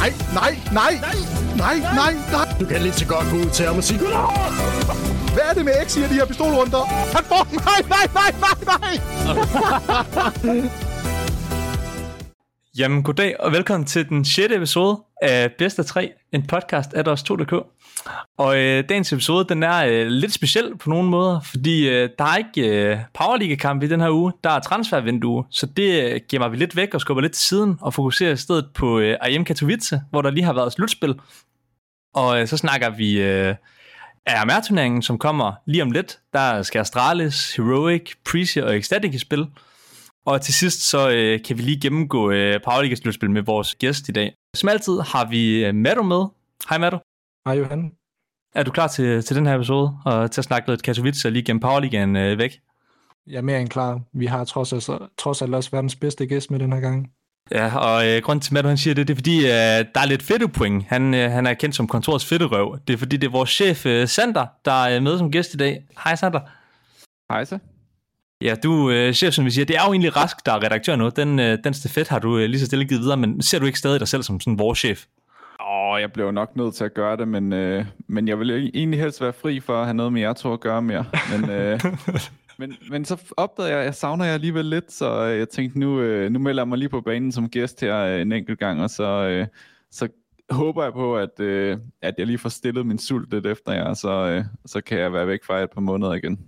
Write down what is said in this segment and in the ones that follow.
Nej, nej, nej, nej, nej, nej. Du kan lige så godt gå ud til ham og sige! Hvad er det med X i de her pistolrunder? Han får. Nej, nej, nej, nej, nej. Jamen, goddag og velkommen til den 6. episode af Bedst af 3, en podcast af os 2.dk. Og øh, dagens episode, den er øh, lidt speciel på nogle måder, fordi øh, der er ikke øh, Powerliga-kamp i den her uge, der er transfervindue, så det øh, gemmer vi lidt væk og skubber lidt til siden og fokuserer i stedet på øh, IM Katowice, hvor der lige har været slutspil. Og øh, så snakker vi øh, AMR-turneringen, som kommer lige om lidt. Der skal Astralis, Heroic, Prezi og Ecstatic i spil. Og til sidst så øh, kan vi lige gennemgå øh, Powerliga slutspil med vores gæst i dag. Som altid har vi øh, Maddo med. Hej Maddo. Hej Johan. Er du klar til, til den her episode og til at snakke lidt Katowice og lige gennem Powerligaen øh, væk? Jeg er mere end klar. Vi har trods alt, trods alt også verdens bedste gæst med den her gang. Ja, og øh, grunden til, at han siger det, det er fordi, øh, der er lidt fedtepoint. Han, øh, han er kendt som kontorets fedterøv. Det er fordi, det er vores chef, øh, Sander, der er med som gæst i dag. Hej Sander. Hej så. Ja, du øh, chef, som vi siger, det er jo egentlig Rask, der er redaktør nu. Den, øh, den stafet har du øh, lige så stille givet videre, men ser du ikke stadig dig selv som sådan vores chef? Åh, jeg blev nok nødt til at gøre det, men, øh, men jeg ville egentlig helst være fri for at have noget med jer to at gøre mere. Men, øh, men, men så opdagede jeg, at jeg savner jer alligevel lidt, så jeg tænkte, nu, øh, nu melder jeg mig lige på banen som gæst her øh, en enkelt gang, og så, øh, så håber jeg på, at, øh, at jeg lige får stillet min sult lidt efter jer, så, øh, så kan jeg være væk fra et par måneder igen.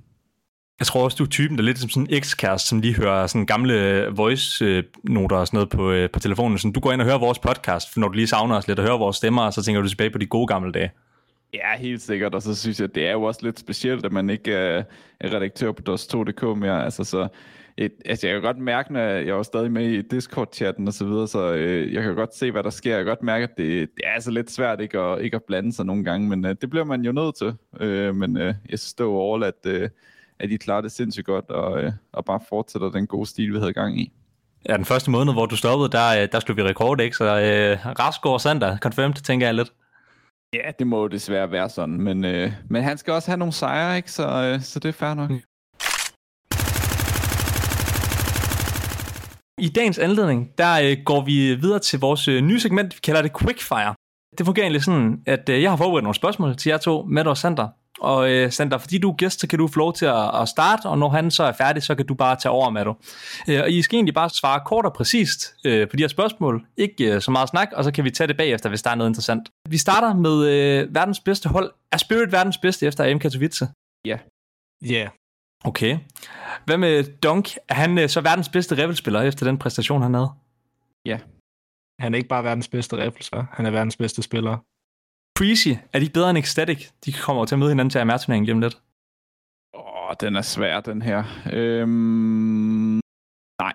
Jeg tror også, du er typen, der er lidt som sådan en ekskæreste, som lige hører sådan gamle voice-noter øh, og sådan noget på, øh, på telefonen. Sådan, du går ind og hører vores podcast, når du lige savner os lidt og hører vores stemmer, og så tænker du tilbage på de gode gamle dage. Ja, helt sikkert, og så synes jeg, det er jo også lidt specielt, at man ikke er, er redaktør på DOS2.dk mere. Altså, så et, altså, jeg kan godt mærke, når jeg er stadig med i Discord-chatten og så videre, så øh, jeg kan godt se, hvad der sker. Jeg kan godt mærke, at det, det er altså lidt svært ikke at, ikke at blande sig nogle gange, men øh, det bliver man jo nødt til. Øh, men øh, jeg synes det at, øh, at de klarer det sindssygt godt, og, øh, og bare fortsætter den gode stil, vi havde gang i. Ja, den første måned, hvor du stoppede, der, der slog vi rekord, ikke? Så øh, Raskår Sander, confirmed, tænker jeg lidt. Ja, det må jo desværre være sådan, men, øh, men han skal også have nogle sejre, ikke? Så, øh, så det er fair nok. I dagens anledning, der øh, går vi videre til vores øh, nye segment, vi kalder det Quickfire. Det fungerer egentlig sådan, at øh, jeg har forberedt nogle spørgsmål til jer to, Matt og Sander. Og øh, Sander, fordi du er gæst, så kan du få lov til at, at starte, og når han så er færdig, så kan du bare tage over, Matto. Øh, og I skal egentlig bare svare kort og præcist øh, på de her spørgsmål. Ikke øh, så meget snak, og så kan vi tage det bagefter, hvis der er noget interessant. Vi starter med øh, verdens bedste hold. Er Spirit verdens bedste efter AM Katowice? Ja. Ja. Yeah. Okay. Hvad med Dunk? Er han øh, så verdens bedste revelspiller efter den præstation, han havde? Ja. Han er ikke bare verdens bedste revelspiller, han er verdens bedste spiller. Prezi, er de bedre end Ecstatic? De kommer til at møde hinanden til AMR-turneringen om lidt. Åh, oh, den er svær, den her. Øhm... Nej.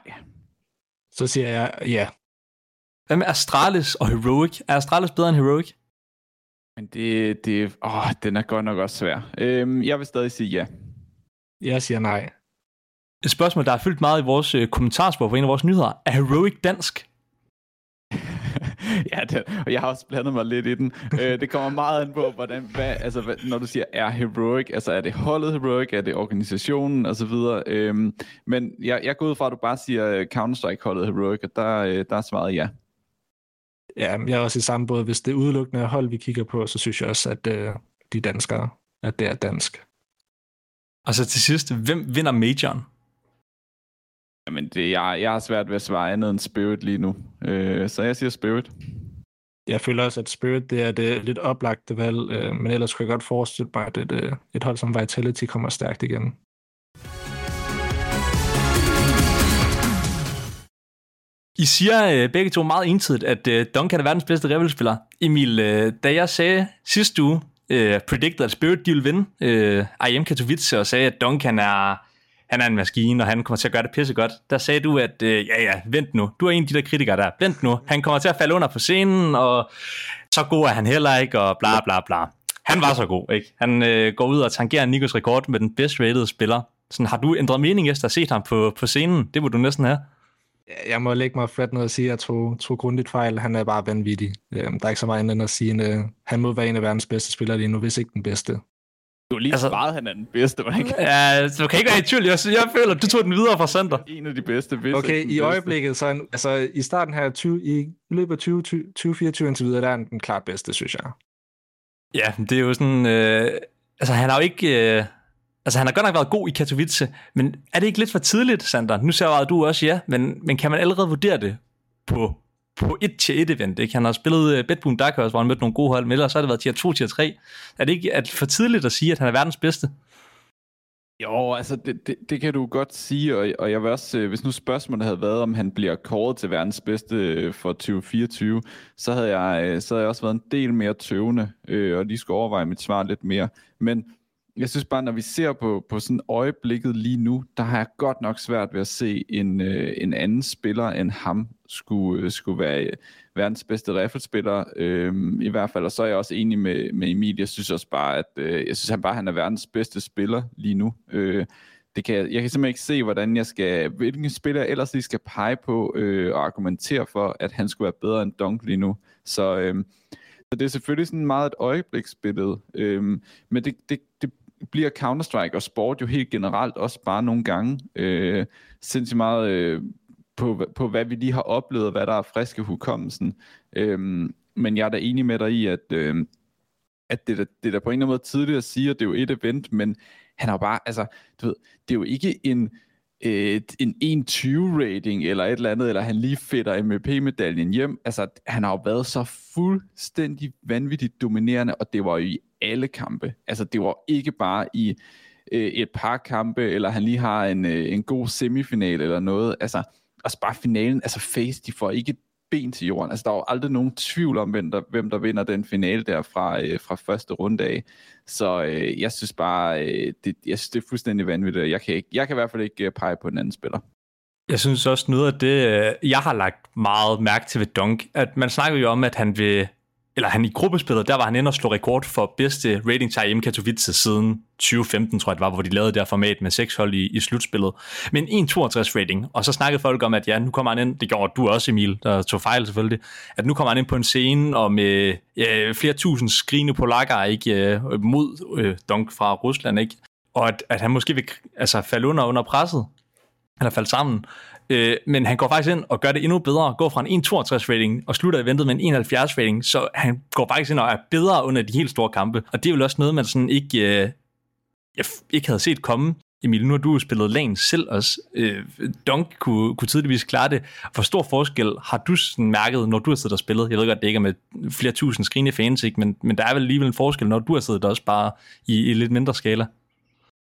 Så siger jeg ja. Hvad med Astralis og Heroic? Er Astralis bedre end Heroic? Men det, det, åh, den er godt nok også svær. Øhm, jeg vil stadig sige ja. Jeg siger nej. Et spørgsmål, der er fyldt meget i vores øh, kommentarspor på en af vores nyheder. Er Heroic dansk? ja, det, og jeg har også blandet mig lidt i den. øh, det kommer meget an på, hvordan, hvad, altså, hvad, når du siger, er heroic, altså er det holdet heroic, er det organisationen og så videre. Øhm, men jeg, jeg går ud fra, at du bare siger Counter-Strike-holdet heroic, og der, øh, der er svaret ja. Ja, jeg er også i samme båd. Hvis det er udelukkende hold, vi kigger på, så synes jeg også, at øh, de danskere, at det er dansk. Og så til sidst, hvem vinder majoren? Jamen, det, jeg, jeg har svært ved at svare andet end Spirit lige nu. Øh, så jeg siger Spirit. Jeg føler også, at Spirit det er det lidt oplagte valg, øh, men ellers kunne jeg godt forestille mig, at et, øh, et hold som Vitality kommer stærkt igen. I siger øh, begge to meget entydigt, at øh, Duncan er verdens bedste revelspiller. Emil, øh, da jeg sagde sidste uge, øh, predicted, at Spirit de vil vinde øh, IM Katowice, og sagde, at Duncan er, han er en maskine, og han kommer til at gøre det pisse godt. Der sagde du, at øh, ja, ja, vent nu. Du er en af de der kritikere der. Vent nu. Han kommer til at falde under på scenen, og så god er han heller ikke, og bla bla bla. Han var så god, ikke? Han øh, går ud og tangerer Nikos rekord med den bedst rated spiller. Sådan, har du ændret mening efter at have set ham på, på scenen? Det må du næsten have. Jeg må lægge mig flat ned og sige, at jeg tog, tog grundigt fejl. Han er bare vanvittig. Øhm, der er ikke så meget andet at sige, at øh, han må være en af verdens bedste spillere lige nu, hvis ikke den bedste. Du har lige Altså- svaret, at han er den bedste, var det ikke? Ja, du kan ikke være i tvivl. Jeg, jeg føler, at du tog den videre fra center. En af de bedste, hvis Okay, i bedste. øjeblikket, så han, altså i starten her, 20, i løbet af 20, 2024 indtil videre, der er han den klart bedste, synes jeg. Ja, det er jo sådan... Øh, altså, han har jo ikke... Øh, altså, han har godt nok været god i Katowice, men er det ikke lidt for tidligt, Sander? Nu ser jeg du også ja, men, men kan man allerede vurdere det på, på et til et event? Ikke? Han har spillet uh, Bedboom Dark Horse, hvor han mødte nogle gode hold, men ellers så har det været tier 2, tier 3. Er det ikke er det for tidligt at sige, at han er verdens bedste? Jo, altså det, det, det kan du godt sige, og, og jeg vil også, øh, hvis nu spørgsmålet havde været, om han bliver kåret til verdens bedste øh, for 2024, så havde jeg, så havde jeg også været en del mere tøvende, øh, og lige skulle overveje mit svar lidt mere. Men jeg synes bare, når vi ser på, på sådan øjeblikket lige nu, der har jeg godt nok svært ved at se en, øh, en anden spiller end ham skulle, øh, skulle være øh, verdens bedste riffelspiller. Øh, I hvert fald, og så er jeg også enig med, med Emil. Jeg synes også bare, at øh, jeg synes han bare, han er verdens bedste spiller lige nu. Øh, det kan, jeg, jeg kan simpelthen ikke se, hvordan jeg skal, hvilken spiller jeg ellers lige skal pege på øh, og argumentere for, at han skulle være bedre end Dunk lige nu. Så, øh, så det er selvfølgelig sådan meget et øjebliksbillede. Øh, men det, det, det bliver Counter-Strike og sport jo helt generelt også bare nogle gange øh, sindssygt meget øh, på, på, hvad vi lige har oplevet, og hvad der er friske hukommelsen. Øhm, men jeg er da enig med dig i, at, øh, at det, det er da på en eller anden måde tidligt at sige, at det er jo et event, men han har bare, altså, du ved, det er jo ikke en, et, en 1.20 rating eller et eller andet, eller han lige fedter MVP-medaljen hjem. Altså, han har jo været så fuldstændig vanvittigt dominerende, og det var jo i alle kampe. Altså, det var ikke bare i øh, et par kampe, eller han lige har en, øh, en god semifinal eller noget. Altså, også bare finalen, altså Face, de får ikke et ben til jorden. Altså, der er jo aldrig nogen tvivl om, hvem der, hvem der vinder den finale der fra, øh, fra første runde af. Så øh, jeg synes bare, øh, det, jeg synes, det er fuldstændig vanvittigt. Jeg kan, ikke, jeg kan i hvert fald ikke øh, pege på en anden spiller. Jeg synes også noget af det, øh, jeg har lagt meget mærke til ved Dunk, at man snakker jo om, at han vil, eller han i gruppespillet, der var han inde og slå rekord for bedste rating til IM Katowice siden 2015, tror jeg det var, hvor de lavede det her format med seks hold i, i slutspillet. Men 1,62 rating, og så snakkede folk om, at ja, nu kommer han ind, det gjorde du også Emil, der tog fejl selvfølgelig, at nu kommer han ind på en scene og med ja, flere tusind skrigende polakker, ikke, øh, mod øh, Dunk fra Rusland, ikke? og at, at han måske vil altså, falde under under presset, eller falde sammen. Øh, men han går faktisk ind og gør det endnu bedre, går fra en 1,62 rating og slutter eventet med en 71 rating, så han går faktisk ind og er bedre under de helt store kampe. Og det er vel også noget, man sådan ikke, øh, jeg f- ikke havde set komme. Emil, nu har du jo spillet LAN selv også. Øh, Dunk kunne, kunne tidligvis klare det. Hvor stor forskel har du sådan mærket, når du har siddet og spillet? Jeg ved godt, det ikke er med flere tusind skrigende fans, ikke? Men, men der er vel alligevel en forskel, når du har siddet også bare i, i lidt mindre skala.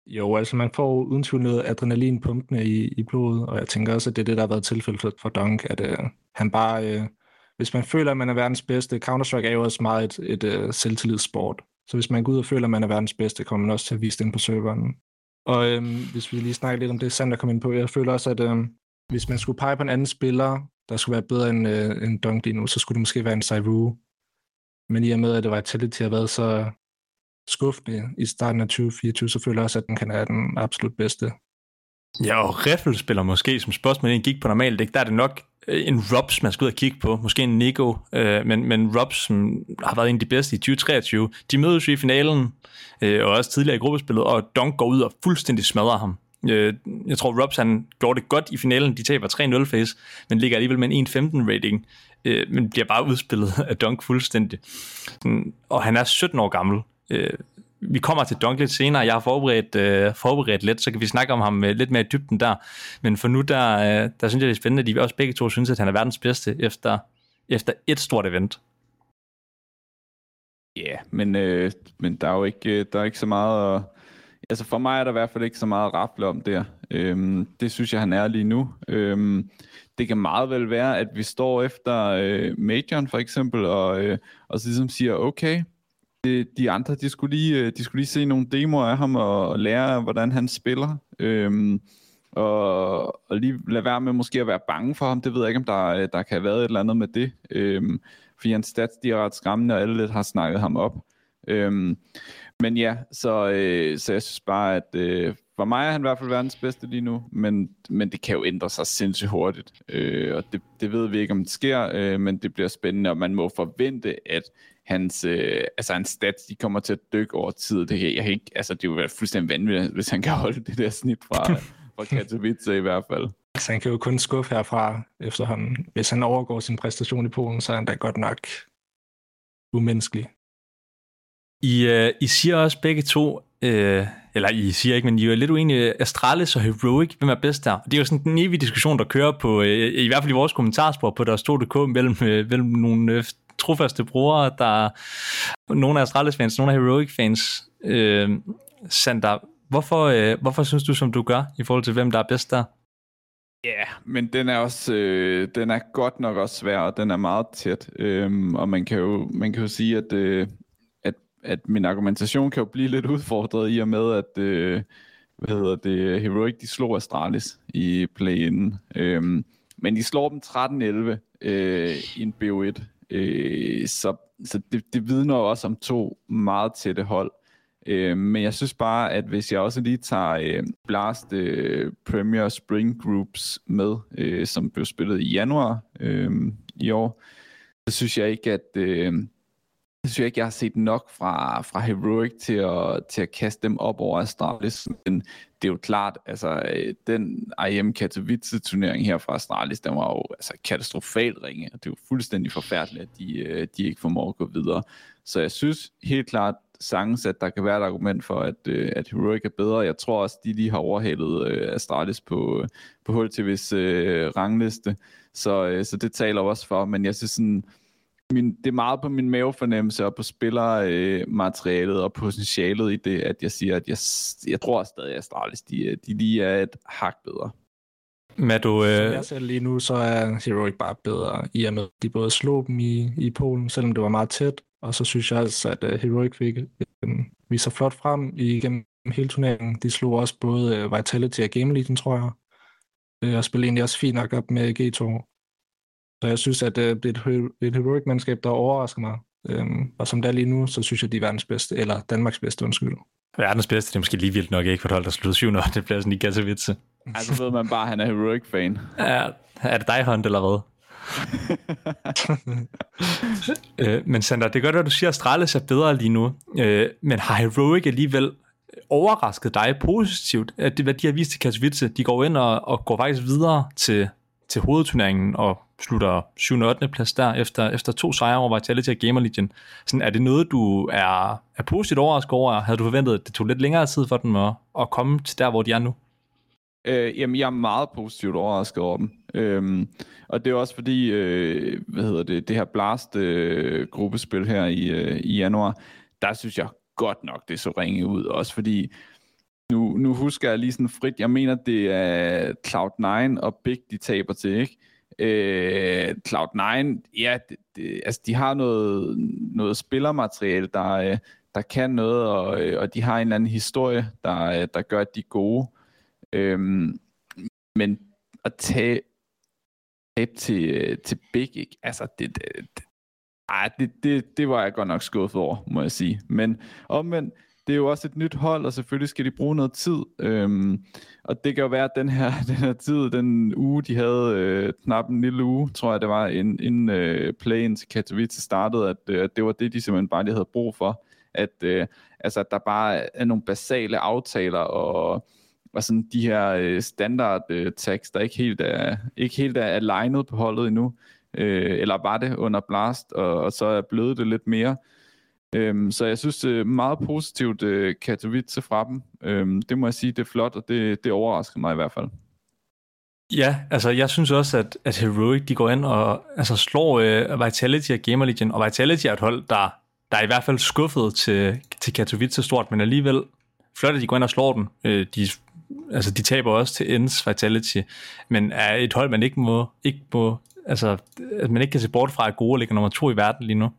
Jo, altså man får uden tvivl noget adrenalin pumpende i, i blodet, og jeg tænker også, at det er det, der har været tilfældet for, for Dunk, at øh, han bare, øh, hvis man føler, at man er verdens bedste, Counter-Strike er jo også meget et, et øh, selvtillidssport, så hvis man går ud og føler, at man er verdens bedste, kommer man også til at vise det ind på serveren. Og øh, hvis vi lige snakker lidt om det, Sander kom ind på, jeg føler også, at øh, hvis man skulle pege på en anden spiller, der skulle være bedre end, øh, end Dunk lige nu, så skulle det måske være en Cyru. Men i og med, at det var Vitality har været så skuffende i starten af 2024, så føler jeg også, at den kan være den absolut bedste. Ja, og riffelspiller måske, som spørgsmålet gik på normalt, ikke? der er det nok øh, en Robs, man skal ud og kigge på. Måske en Nico, øh, men, men Robs, som har været en af de bedste i 2023, de mødes jo i finalen, øh, og også tidligere i gruppespillet, og Dunk går ud og fuldstændig smadrer ham. Øh, jeg tror, Robs han gjorde det godt i finalen. De taber 3-0 face, men ligger alligevel med en 1-15 rating, øh, men bliver bare udspillet af Dunk fuldstændig. Og han er 17 år gammel. Øh, vi kommer til Dunk lidt senere. Jeg har forberedt, øh, forberedt lidt, så kan vi snakke om ham øh, lidt mere i dybden der. Men for nu, der, øh, der synes jeg, det er spændende, at de også begge to synes, at han er verdens bedste efter, efter et stort event. Ja, yeah, men, øh, men der er jo ikke, øh, der er ikke så meget at... Altså for mig er der i hvert fald ikke så meget at rafle om der. Øhm, det synes jeg, han er lige nu. Øhm, det kan meget vel være, at vi står efter øh, Majoren for eksempel, og, øh, og så ligesom siger, okay, de, de andre, de skulle, lige, øh, de skulle lige se nogle demoer af ham, og, lære, hvordan han spiller. Øhm, og, og lige lade være med måske at være bange for ham. Det ved jeg ikke, om der, øh, der kan have været et eller andet med det. Øhm, fordi hans stats, de er ret skræmmende, og alle lidt har snakket ham op. Øhm, men ja, så, øh, så jeg synes bare, at øh, for mig er han i hvert fald verdens bedste lige nu, men, men det kan jo ændre sig sindssygt hurtigt, øh, og det, det ved vi ikke, om det sker, øh, men det bliver spændende, og man må forvente, at, hans, øh, altså hans stats, de kommer til at dykke over tid. Det, kan, jeg kan ikke, altså, det vil være fuldstændig vanvittigt, hvis han kan holde det der snit fra, fra Katowice i hvert fald. Altså, han kan jo kun skuffe herfra efterhånden. Hvis han overgår sin præstation i Polen, så er han da godt nok umenneskelig. I, øh, I siger også begge to, øh, eller I siger ikke, men I er lidt uenige, Astralis og Heroic, hvem er bedst der? Det er jo sådan en evig diskussion, der kører på, øh, i hvert fald i vores kommentarspor på deres 2.dk, mellem, øh, mellem nogle øh, trofaste brugere, der nogle af Astralis-fans, nogle af Heroic-fans. Øh, Sander, hvorfor, øh, hvorfor synes du, som du gør, i forhold til hvem der er bedst der? Ja, yeah, men den er også øh, den er godt nok også svær, og den er meget tæt. Øhm, og man kan jo man kan jo sige at øh, at at min argumentation kan jo blive lidt udfordret i og med at øh, hvad hedder det Heroic de slog Astralis i play-in. Øhm, men de slår dem 13-11 øh, i en BO1. Øh, så så det, det vidner også om to meget tætte hold. Øh, men jeg synes bare, at hvis jeg også lige tager øh, Blast øh, Premier Spring Groups med, øh, som blev spillet i januar øh, i år, så synes jeg ikke, at øh, jeg synes jeg ikke, jeg har set nok fra, fra Heroic til at, til at kaste dem op over Astralis. Men det er jo klart, altså øh, den IM Katowice turnering her fra Astralis, den var jo altså, katastrofalt ringe, og det er jo fuldstændig forfærdeligt, at de, øh, de ikke formår at gå videre. Så jeg synes helt klart, sagtens, at der kan være et argument for, at, øh, at Heroic er bedre. Jeg tror også, de lige har overhalet øh, Astralis på, på HLTV's øh, rangliste, så, øh, så det taler også for, men jeg synes sådan, min, det er meget på min mavefornemmelse og på spillermaterialet øh, og potentialet i det, at jeg siger, at jeg, jeg tror stadig, at Astralis de, de lige er et hak bedre. Men du, øh... Som jeg ser lige nu, så er Heroic bare bedre, i og med de både slog dem i, i Polen, selvom det var meget tæt, og så synes jeg altså, at uh, Heroic fik, uh, viser flot frem igennem hele turneringen. De slog også både uh, Vitality og Game Legion, tror jeg, uh, og spillede egentlig også fint nok op med G2. Så jeg synes, at uh, det er et, et Heroic-mandskab, der overrasker mig. Um, og som det er lige nu, så synes jeg, de er verdens bedste, eller Danmarks bedste, undskyld. Verdens bedste, det er måske lige vildt nok ikke for et hold, der sluttede 7 det bliver sådan i Katowice. Altså ved man bare, at han er Heroic-fan. Ja, er det dig, Hunt, eller hvad? øh, men Sander, det gør godt, at du siger, at Astralis er bedre lige nu. Øh, men har Heroic alligevel overrasket dig positivt, at det, hvad de har vist til Katowice, de går ind og, og går faktisk videre til, til hovedturneringen og slutter 7. og 8. plads der efter, efter to sejre over Vitality og Gamer Legion. Sådan, er det noget, du er, er positivt overrasket over? Havde du forventet, at det tog lidt længere tid for dem at, at komme til der, hvor de er nu? Øh, jamen, jeg er meget positivt overrasket over dem. Øhm, og det er også fordi, øh, hvad hedder det, det her Blast-gruppespil øh, her i, øh, i januar, der synes jeg godt nok, det så ringe ud. Også fordi, nu, nu husker jeg lige sådan frit, jeg mener, det er Cloud9 og Big, de taber til, ikke? Øh, Cloud9, ja, det, det, altså de har noget, noget spillermateriale, der, øh, der kan noget, og, øh, og de har en eller anden historie, der, øh, der gør, at de er gode. Øhm, men at tage, tage til, øh, til Big, ikke? altså det, det, det, ej, det, det, det var jeg godt nok skuffet over, må jeg sige. Men omvendt, det er jo også et nyt hold, og selvfølgelig skal de bruge noget tid. Øhm, og det kan jo være, at den her, den her tid, den uge, de havde, øh, knap en lille uge, tror jeg det var, inden øh, playen til Katowice startede, at, øh, at det var det, de simpelthen bare lige havde brug for. At, øh, altså, at der bare er nogle basale aftaler, og og sådan de her øh, standard øh, tags, der ikke helt er, ikke helt er alignet på holdet endnu, øh, eller var det under Blast, og, og så er blevet det lidt mere. Øhm, så jeg synes, det er meget positivt øh, Katowice fra dem. Øhm, det må jeg sige, det er flot, og det, det overrasker mig i hvert fald. Ja, altså jeg synes også, at, at Heroic de går ind og altså, slår øh, Vitality og Gamer Legion, og Vitality er et hold, der, der er i hvert fald skuffet til, til Katowice stort, men alligevel flot, at de går ind og slår den. Øh, de altså de taber også til Ends Vitality, men er et hold, man ikke må, ikke må altså, at man ikke kan se bort fra, at gode ligger nummer to i verden lige nu.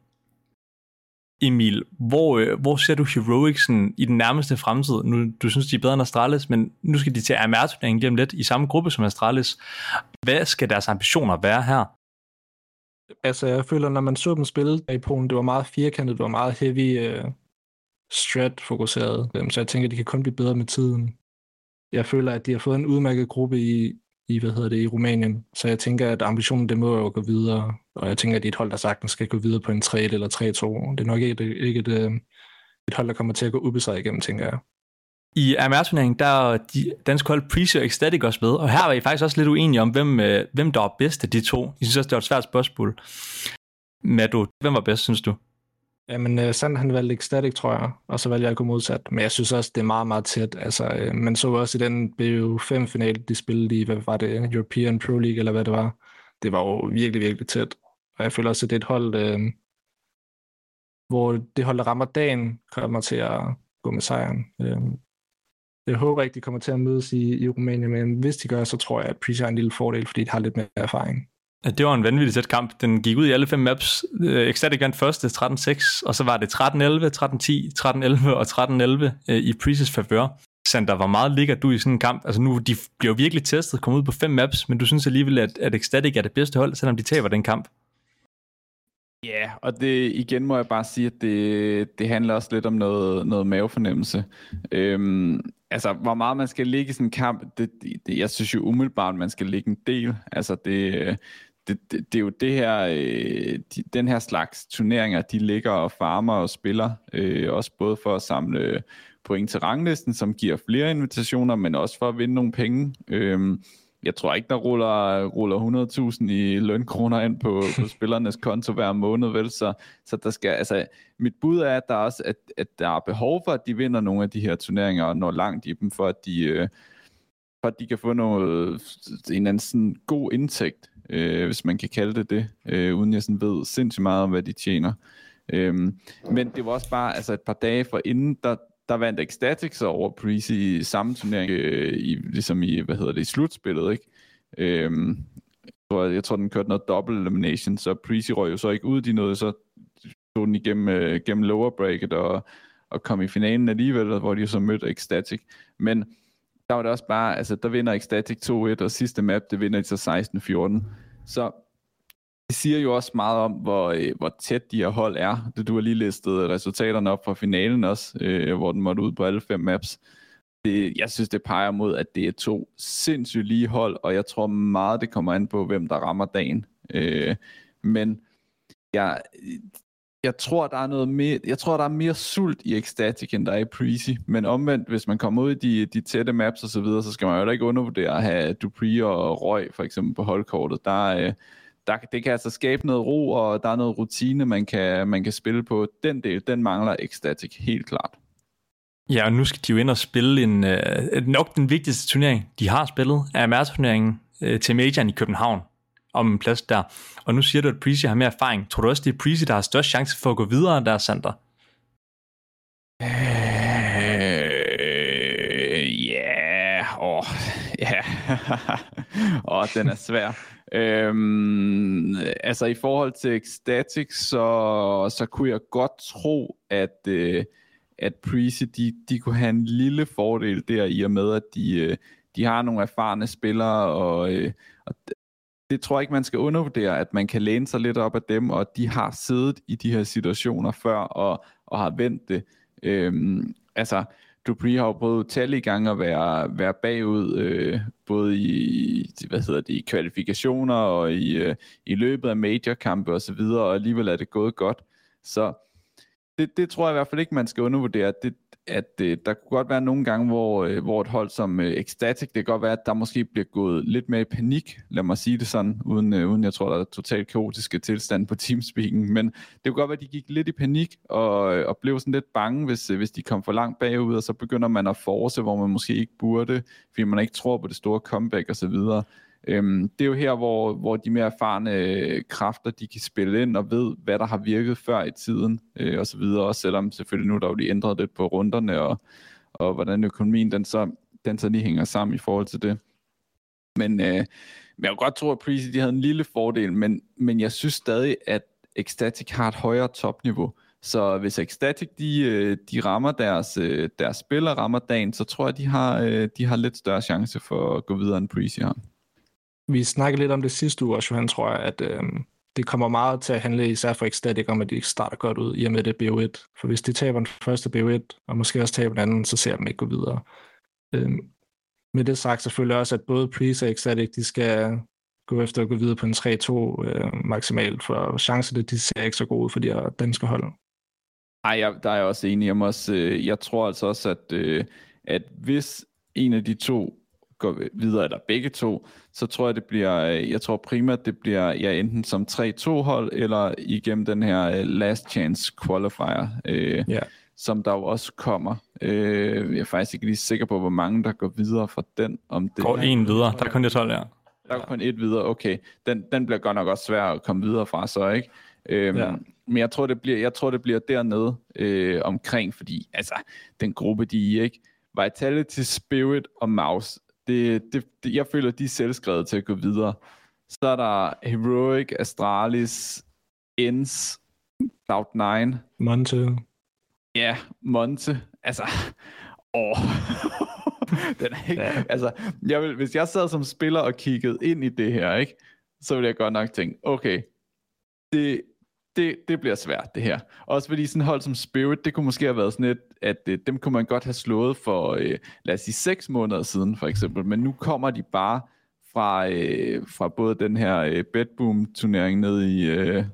Emil, hvor, øh, hvor ser du Heroicsen i den nærmeste fremtid? Nu, du synes, de er bedre end Astralis, men nu skal de til AMR-turneringen gennem lidt i samme gruppe som Astralis. Hvad skal deres ambitioner være her? Altså, jeg føler, når man så dem spille i Polen, det var meget firkantet, det var meget heavy øh, uh, strat-fokuseret. Øhm, så jeg tænker, at de kan kun blive bedre med tiden jeg føler, at de har fået en udmærket gruppe i, i, hvad hedder det, i Rumænien. Så jeg tænker, at ambitionen det må jo gå videre, og jeg tænker, at det er et hold, der sagtens skal gå videre på en 3 eller 3-2. Det er nok ikke, et, ikke et, øh, et hold, der kommer til at gå ubesejret igennem, tænker jeg. I AMR-turneringen, der er de danske hold Preacher og Ecstatic også med, og her var I faktisk også lidt uenige om, hvem, øh, hvem der var bedst af de to. Jeg synes også, det var et svært spørgsmål. Mado, hvem var bedst, synes du? Jamen, uh, Sand han valgte Ecstatic, tror jeg, og så valgte jeg at gå modsat. Men jeg synes også, det er meget, meget tæt. Altså, uh, man så også i den BU5-finale, de spillede i, hvad var det, European Pro League, eller hvad det var. Det var jo virkelig, virkelig tæt. Og jeg føler også, at det er et hold, øh, hvor det hold, der rammer dagen, kommer til at gå med sejren. Uh, jeg håber ikke, de kommer til at mødes i, i Rumænien, men hvis de gør, så tror jeg, at Prisa har en lille fordel, fordi de har lidt mere erfaring. Det var en vanvittig tæt kamp. Den gik ud i alle fem maps. Øh, Ecstatic vandt første 13-6, og så var det 13-11, 13-10, 13-11 og 13-11 øh, i Preacher's favør. Sander, hvor meget ligger du i sådan en kamp? Altså nu, de bliver virkelig testet, kommer ud på fem maps, men du synes alligevel, at, at Ecstatic er det bedste hold, selvom de taber den kamp? Ja, yeah, og det igen må jeg bare sige, at det, det handler også lidt om noget, noget mavefornemmelse. Øhm, altså, hvor meget man skal ligge i sådan en kamp, det, det, jeg synes jo umiddelbart, man skal ligge en del. Altså, det, det, det, det er jo det her, øh, de, den her slags turneringer, de ligger og farmer og spiller, øh, også både for at samle point til ranglisten, som giver flere invitationer, men også for at vinde nogle penge. Øh, jeg tror ikke, der ruller, ruller 100.000 i lønkroner ind på, på spillernes konto hver måned, vel? Så, så der skal, altså, mit bud er, at der, også, at, at der er behov for, at de vinder nogle af de her turneringer og når langt i dem, for at de, øh, for at de kan få noget, en eller anden sådan god indtægt, øh, hvis man kan kalde det det, øh, uden jeg sådan ved sindssygt meget om, hvad de tjener. Øhm, men det var også bare, altså et par dage for inden, der, der vandt Ecstatics over Preezy i samme turnering, øh, i, ligesom i, hvad hedder det, i slutspillet, ikke? Øhm, jeg, tror, jeg tror, den kørte noget double elimination, så Preezy røg jo så ikke ud, de nåede så tog den igennem, øh, gennem lower bracket og, og kom i finalen alligevel, hvor de så mødte Ecstatic. Men der var det også bare, altså der vinder Ecstatic 2-1, og sidste map, det vinder de så 16-14. Så det siger jo også meget om, hvor, øh, hvor tæt de her hold er. Det, du har lige listet resultaterne op fra finalen også, øh, hvor den måtte ud på alle fem maps. Det, jeg synes, det peger mod, at det er to sindssygt lige hold, og jeg tror meget, det kommer an på, hvem der rammer dagen. Øh, men jeg, jeg tror, der er noget mere, jeg tror, der er mere sult i Ecstatic, end der er i Prezi. Men omvendt, hvis man kommer ud i de, de tætte maps og så videre, så skal man jo ikke undervurdere at have Dupree og Røg, for eksempel på holdkortet. Der, øh, der, det kan altså skabe noget ro, og der er noget rutine, man kan, man kan spille på. Den del, den mangler Ecstatic helt klart. Ja, og nu skal de jo ind og spille en, øh, nok den vigtigste turnering, de har spillet, er turneringen øh, til Majoren i København om en plads der. Og nu siger du, at Prezi har mere erfaring. Tror du også, det er Prezi, der har størst chance for at gå videre der, Sander? Øh, yeah. åh, ja. Åh, den er svær. Øhm, altså i forhold til Ecstatic, så, så kunne jeg godt tro, at, øh, at Prezi, de, de kunne have en lille fordel der i og med, at de, øh, de har nogle erfarne spillere, og, øh, og det tror jeg ikke, man skal undervurdere, at man kan læne sig lidt op af dem, og de har siddet i de her situationer før, og, og har vendt det. Øhm, altså, Dupree har jo prøvet tallige gange at være, være bagud, øh, både i, hvad hedder det, i kvalifikationer og i, øh, i løbet af major-kampe og så videre, og alligevel er det gået godt. Så det, det tror jeg i hvert fald ikke, man skal undervurdere. Det, at øh, der kunne godt være nogle gange, hvor, øh, hvor et hold som øh, Ecstatic, det kan godt være, at der måske bliver gået lidt mere i panik, lad mig sige det sådan, uden, øh, uden jeg tror, der er totalt kaotiske tilstande på teamspeaking, men det kunne godt være, at de gik lidt i panik og, øh, og blev sådan lidt bange, hvis, øh, hvis de kom for langt bagud, og så begynder man at force, hvor man måske ikke burde, fordi man ikke tror på det store comeback osv., Øhm, det er jo her, hvor, hvor de mere erfarne øh, kræfter, de kan spille ind og ved, hvad der har virket før i tiden, øh, og så videre, også selvom selvfølgelig nu der jo lige ændret lidt på runderne, og, og hvordan økonomien den så, den så lige hænger sammen i forhold til det. Men, øh, men jeg kunne godt tro, at Prezi de havde en lille fordel, men, men jeg synes stadig, at Ecstatic har et højere topniveau. Så hvis Ecstatic de, øh, de rammer deres, øh, deres deres spiller, rammer dagen, så tror jeg, de har, de har lidt større chance for at gå videre end Prezi har vi snakkede lidt om det sidste uge, Johan, tror jeg, at øh, det kommer meget til at handle især for Ecstatic om, at de ikke starter godt ud, i og med det BO1. For hvis de taber den første BO1, og måske også taber den anden, så ser de dem ikke gå videre. Øh, med det sagt selvfølgelig også, at både Priest og Ecstatic, de skal gå efter at gå videre på en 3-2 øh, maksimalt, for chancerne de ser ikke så gode for de her danske hold. Ej, jeg, der er jeg også enig. Jeg, må også, øh, jeg tror altså også, at, øh, at hvis en af de to går videre, eller begge to, så tror jeg, det bliver, øh, jeg tror primært, det bliver ja, enten som 3-2 hold, eller igennem den her øh, last chance qualifier, øh, Ja. som der jo også kommer. Øh, jeg er faktisk ikke lige sikker på, hvor mange, der går videre fra den. Om det Går en videre. Der er kun det 12 her. Der er kun et videre, okay. Den, den bliver godt nok også svær at komme videre fra, så ikke? Øhm, Ja. ja. Men jeg tror, det bliver, jeg tror, det bliver dernede øh, omkring, fordi altså, den gruppe, de i, ikke? Vitality, Spirit og Mouse, det, det, det, jeg føler, de er selvskrevet til at gå videre. Så er der Heroic, Astralis, Ens, Cloud9, Monte, Ja, Monte. Altså, åh. Den er ikke, ja. altså, jeg vil, hvis jeg sad som spiller og kiggede ind i det her, ikke, så ville jeg godt nok tænke, okay, det, det, det bliver svært, det her. Også fordi sådan hold som Spirit, det kunne måske have været sådan et, at øh, dem kunne man godt have slået for, øh, lad os sige, seks måneder siden, for eksempel. Men nu kommer de bare fra, øh, fra både den her øh, Bedboom-turnering ned i, øh,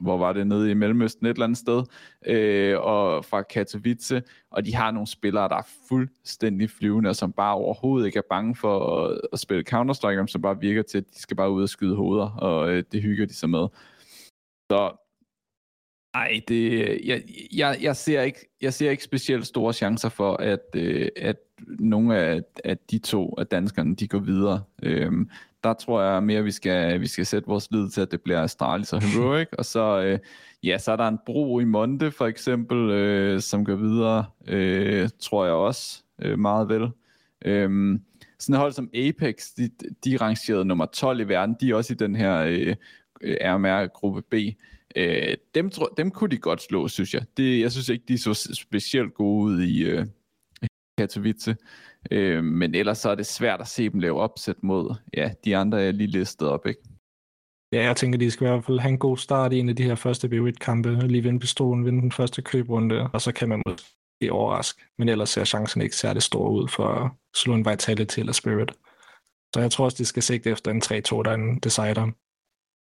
hvor var det, nede i Mellemøsten et eller andet sted, øh, og fra Katowice, og de har nogle spillere, der er fuldstændig flyvende, og som bare overhovedet ikke er bange for at, at spille Counter-Strike, som bare virker til, at de skal bare ud og skyde hoveder, og øh, det hygger de sig med. Så ej, det, jeg, jeg, jeg, ser ikke, jeg ser ikke specielt store chancer for, at, øh, at nogle af, af de to af danskerne, de går videre. Øhm, der tror jeg mere, vi skal, vi skal sætte vores lid til, at det bliver Astralis og Heroic, og så, øh, ja, så er der en bro i Monte, for eksempel, øh, som går videre, øh, tror jeg også øh, meget vel. Øhm, sådan et hold som Apex, de, de er rangeret nummer 12 i verden, de er også i den her øh, RMR-gruppe B. Øh, dem, tro, dem kunne de godt slå, synes jeg. Det, jeg synes ikke, de så specielt gode ud i øh, Katowice. Øh, men ellers så er det svært at se dem lave opsæt mod ja, de andre, jeg lige listet op. Ikke? Ja, jeg tænker, de skal i hvert fald have en god start i en af de her første B1-kampe, lige vinde pistolen, vinde den første købrunde, og så kan man måske overraske. Men ellers ser chancen ikke særlig stor ud for at slå en Vitality eller Spirit. Så jeg tror også, de skal sigte efter en 3-2, der er en decider.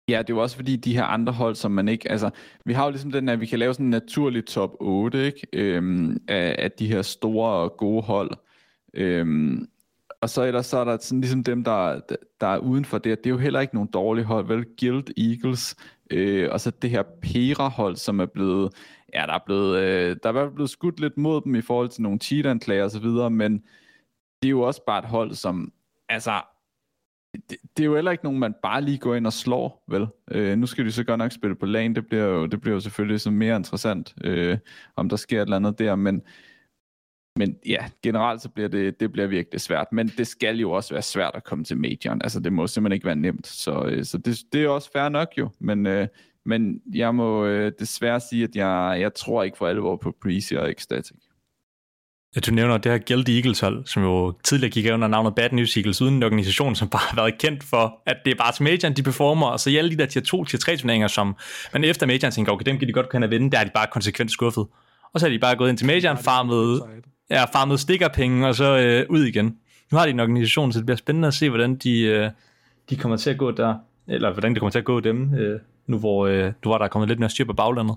Ja, det er jo også fordi de her andre hold, som man ikke, altså, vi har jo ligesom den, at vi kan lave sådan en naturlig top 8, ikke? Øhm, af, af de her store og gode hold. Øhm, og så ellers så er der sådan ligesom dem, der, der er uden for det. Det er jo heller ikke nogen dårlige hold, vel? Guild Eagles, øh, og så det her Pera-hold, som er blevet, ja, der er blevet, øh, der er blevet skudt lidt mod dem i forhold til nogle cheat-anklager og så videre, men det er jo også bare et hold, som, altså, det, det er jo heller ikke nogen, man bare lige går ind og slår, vel? Øh, nu skal de så godt nok spille på lane, det bliver jo, det bliver jo selvfølgelig så mere interessant, øh, om der sker et eller andet der, men, men ja, generelt så bliver det, det bliver virkelig svært, men det skal jo også være svært at komme til majoren, altså det må simpelthen ikke være nemt, så, øh, så det, det er også fair nok jo, men, øh, men jeg må øh, desværre sige, at jeg, jeg tror ikke for alvor på Breezy og Ecstatic. Ja, du nævner det her Guild Eagles hold, som jo tidligere gik under navnet Bad News Eagles, uden en organisation, som bare har været kendt for, at det er bare til majoren, de performer, og så i alle de der tier 2, tier 3 turneringer, som man efter majoren tænker, okay, dem kan de godt kunne vinde, der er de bare konsekvent skuffet. Og så er de bare gået ind til majoren, farmet, ja, farmet stikkerpenge, og så øh, ud igen. Nu har de en organisation, så det bliver spændende at se, hvordan de, øh, de kommer til at gå der, eller hvordan det kommer til at gå dem, øh, nu hvor, øh, nu hvor der er kommet lidt mere styr på baglandet.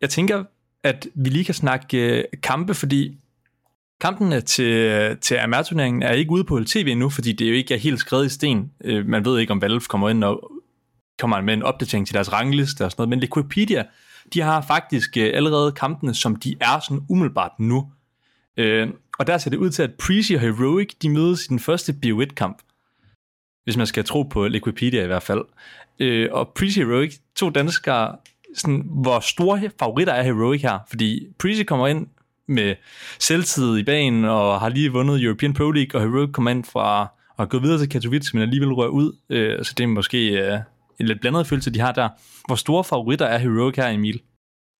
Jeg tænker, at vi lige kan snakke øh, kampe, fordi kampene til, øh, til AMR-turneringen er ikke ude på tv endnu, fordi det jo ikke er helt skrevet i sten. Øh, man ved ikke, om Valve kommer ind og kommer med en opdatering til deres rangliste og sådan noget, men Liquipedia, de har faktisk øh, allerede kampene, som de er sådan umiddelbart nu. Øh, og der ser det ud til, at Prezi og Heroic, de mødes i den første BO1-kamp. Hvis man skal tro på Liquipedia i hvert fald. Øh, og Prezi Heroic, to danskere, sådan, hvor store favoritter er Heroic her, fordi Prezi kommer ind med selvtid i banen, og har lige vundet European Pro League, og Heroic kommer ind fra at gå videre til Katowice, men alligevel rører ud, øh, så det er måske øh, en lidt blandet følelse, de har der. Hvor store favoritter er Heroic her, Emil?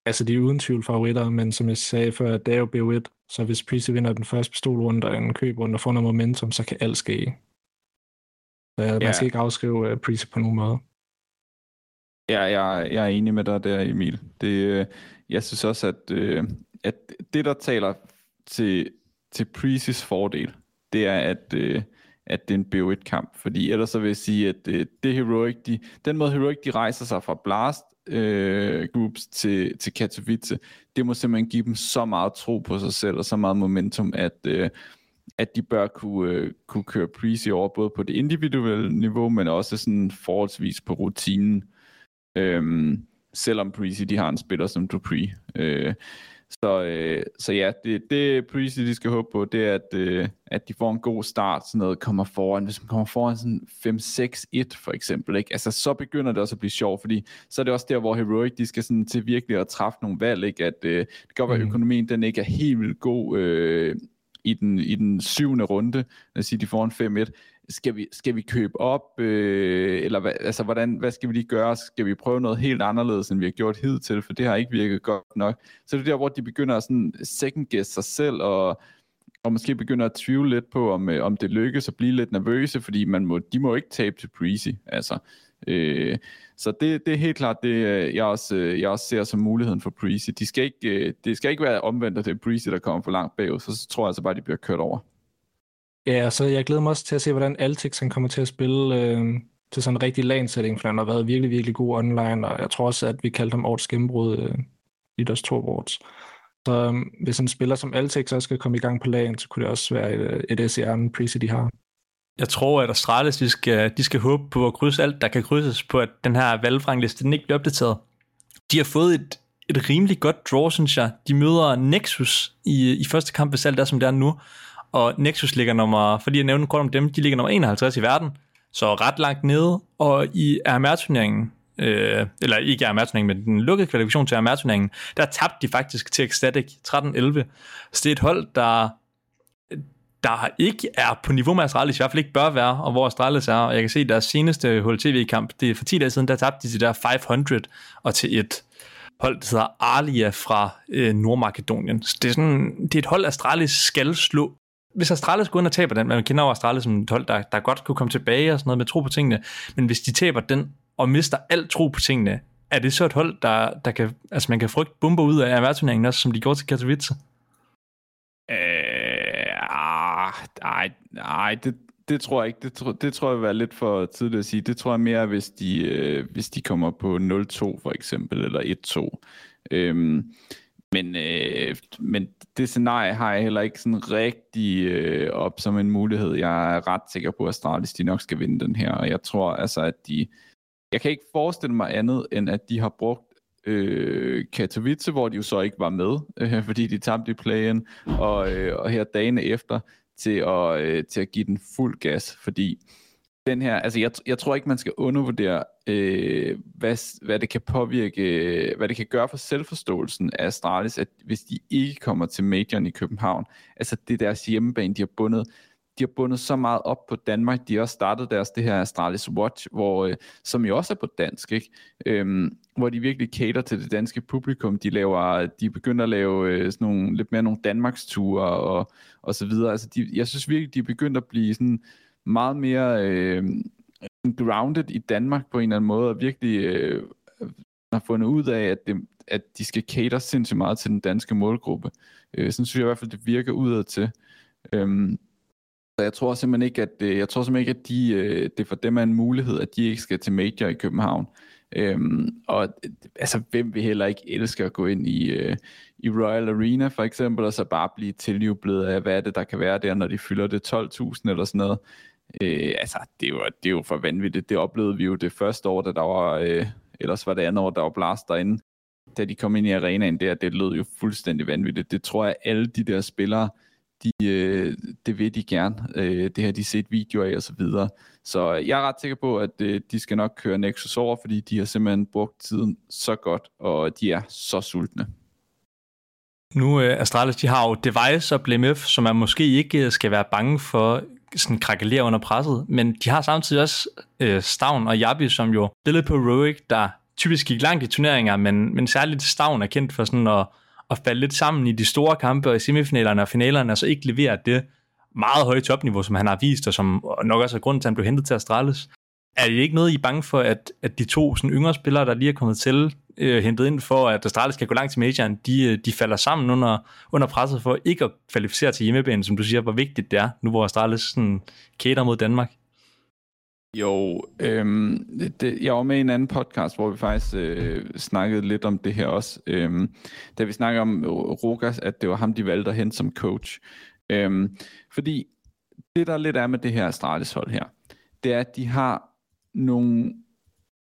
Altså, de er uden tvivl favoritter, men som jeg sagde før, det er jo BO1, så hvis Prezi vinder den første pistolrunde og en købrunde og får noget momentum, så kan alt ske. Så man Ja. skal ikke afskrive uh, Prezi på nogen måde. Ja, jeg, jeg er enig med dig der, Emil. Det, øh, jeg synes også, at øh, at det, der taler til, til Precis fordel, det er, at, øh, at det er en BO1-kamp. Fordi ellers så vil jeg sige, at øh, det Heroic, de, den måde Heroic de rejser sig fra Blast øh, Groups til, til Katowice, det må simpelthen give dem så meget tro på sig selv, og så meget momentum, at, øh, at de bør kunne, øh, kunne køre Prezi over, både på det individuelle niveau, men også sådan forholdsvis på rutinen. Øhm, selvom Prezi de har en spiller som Dupree. Øh, så, øh, så ja, det, det Prezi de skal håbe på, det er, at, øh, at de får en god start, sådan noget kommer foran. Hvis man kommer foran sådan 5-6-1 for eksempel, ikke? Altså, så begynder det også at blive sjovt, fordi så er det også der, hvor Heroic, de skal sådan til virkelig at træffe nogle valg, ikke? At øh, det kan godt være, at mm. økonomien den ikke er helt vildt god øh, i, den, i den syvende runde, lad os sige, de får en 5-1, skal vi, skal vi købe op, øh, eller hvad, altså, hvordan, hvad skal vi lige gøre? Skal vi prøve noget helt anderledes, end vi har gjort hidtil, for det har ikke virket godt nok. Så det er der, hvor de begynder at sådan second guess sig selv, og, og måske begynder at tvivle lidt på, om, øh, om det lykkes at blive lidt nervøse, fordi man må, de må ikke tabe til Breezy. Altså, øh, så det, det er helt klart det, øh, jeg også, øh, jeg også ser som muligheden for Breezy. De skal ikke, øh, det skal ikke være omvendt, at det er Breezy, der kommer for langt bagud, så, så tror jeg altså bare, at de bliver kørt over. Ja, så jeg glæder mig også til at se, hvordan Altix han kommer til at spille øh, til sådan en rigtig lagsetting for han har været virkelig, virkelig god online, og jeg tror også, at vi kaldte ham årets gennembrud øh, i deres to awards. Så øh, hvis en spiller som Altix også skal komme i gang på LAN, så kunne det også være et, øh, et SCR, en Prezi, de har. Jeg tror, at Astralis de skal, de skal håbe på at krydse alt, der kan krydses på, at den her valgfrangliste den ikke bliver opdateret. De har fået et, et rimelig godt draw, synes jeg. De møder Nexus i, i første kamp, hvis alt er, som det er nu og Nexus ligger nummer, fordi jeg nævnte kort om dem, de ligger nummer 51 i verden, så ret langt nede, og i RMR-turneringen, øh, eller ikke RMR-turneringen, men den lukkede kvalifikation til RMR-turneringen, der tabte de faktisk til Ecstatic 13-11. Så det er et hold, der der ikke er på niveau med Astralis, i hvert fald ikke bør være, og hvor Astralis er. Og jeg kan se, at deres seneste HLTV-kamp, det er for 10 dage siden, der tabte de til der 500, og til et hold, der hedder Arlia fra øh, Nordmakedonien. Så det er, sådan, det er et hold, Astralis skal slå hvis Astralis går ind og taber den, man kender jo Astralis som et hold, der, der godt kunne komme tilbage og sådan noget med tro på tingene, men hvis de taber den og mister alt tro på tingene, er det så et hold, der, der kan, altså man kan frygte bomber ud af erhvervsturneringen også, som de går til Katowice? Øh, ah, nej, nej, det, det tror jeg ikke. Det, tror, det tror jeg vil være lidt for tidligt at sige. Det tror jeg mere, hvis de, øh, hvis de kommer på 0-2 for eksempel, eller 1-2. Øhm, men, øh, men det scenarie har jeg heller ikke sådan rigtig øh, op som en mulighed. Jeg er ret sikker på, at Astralis de nok skal vinde den her, og jeg tror altså, at de... Jeg kan ikke forestille mig andet, end at de har brugt øh, Katowice, hvor de jo så ikke var med, øh, fordi de tabte i playen, og, øh, og her dagen efter til at, øh, til at give den fuld gas, fordi den her, altså jeg, jeg tror ikke, man skal undervurdere, øh, hvad, hvad det kan påvirke, hvad det kan gøre for selvforståelsen af Astralis, at hvis de ikke kommer til majoren i København, altså det er deres hjemmebane, de har bundet, de har bundet så meget op på Danmark, de har også startet deres det her Astralis Watch, hvor, øh, som jo også er på dansk, ikke? Øhm, hvor de virkelig cater til det danske publikum. De laver, de begynder at lave øh, sådan nogle, lidt mere nogle Danmarks ture og, og så videre. Altså de, jeg synes virkelig, de er begyndt at blive sådan, meget mere øh, grounded i Danmark på en eller anden måde, og virkelig øh, har fundet ud af, at, det, at de skal cater sindssygt meget til den danske målgruppe. Øh, sådan synes jeg i hvert fald, det virker udad til. Øhm, så jeg tror simpelthen ikke, at, øh, jeg tror simpelthen ikke, at de, øh, det for dem er en mulighed, at de ikke skal til major i København. Øhm, og altså, hvem vil heller ikke elske at gå ind i, øh, i Royal Arena for eksempel, og så bare blive tiljublet af, hvad er det, der kan være der, når de fylder det 12.000 eller sådan noget. Øh, altså, det er, jo, det var for vanvittigt. Det oplevede vi jo det første år, da der var, øh, ellers var det andet år, der var blast derinde. Da de kom ind i arenaen der, det lød jo fuldstændig vanvittigt. Det tror jeg, alle de der spillere, de, øh, det vil de gerne. Øh, det har de set videoer af og så videre. Så jeg er ret sikker på, at øh, de skal nok køre Nexus over, fordi de har simpelthen brugt tiden så godt, og de er så sultne. Nu øh, Astralis, de har jo Device og BLMF, som man måske ikke øh, skal være bange for sådan krakelere under presset, men de har samtidig også øh, Stavn og Jabi, som jo spillede på Roic, der typisk gik langt i turneringer, men, men særligt Stavn er kendt for sådan at, at falde lidt sammen i de store kampe og i semifinalerne og finalerne, og så ikke levere det meget høje topniveau, som han har vist, og som nok også er grunden til, at han blev hentet til Astralis. Er det ikke noget, I er bange for, at, at de to sådan yngre spillere, der lige er kommet til, øh, hentet ind for, at Astralis skal gå langt til majoren, de, øh, de falder sammen under, under presset for ikke at kvalificere til hjemmebane, som du siger, hvor vigtigt det er, nu hvor Astralis sådan kæder mod Danmark. Jo, øhm, det, jeg var med i en anden podcast, hvor vi faktisk øh, snakkede lidt om det her også. Øhm, da vi snakkede om Rogas, at det var ham, de valgte at hente som coach. Øhm, fordi det, der lidt er med det her Astralis hold her, det er, at de har nogle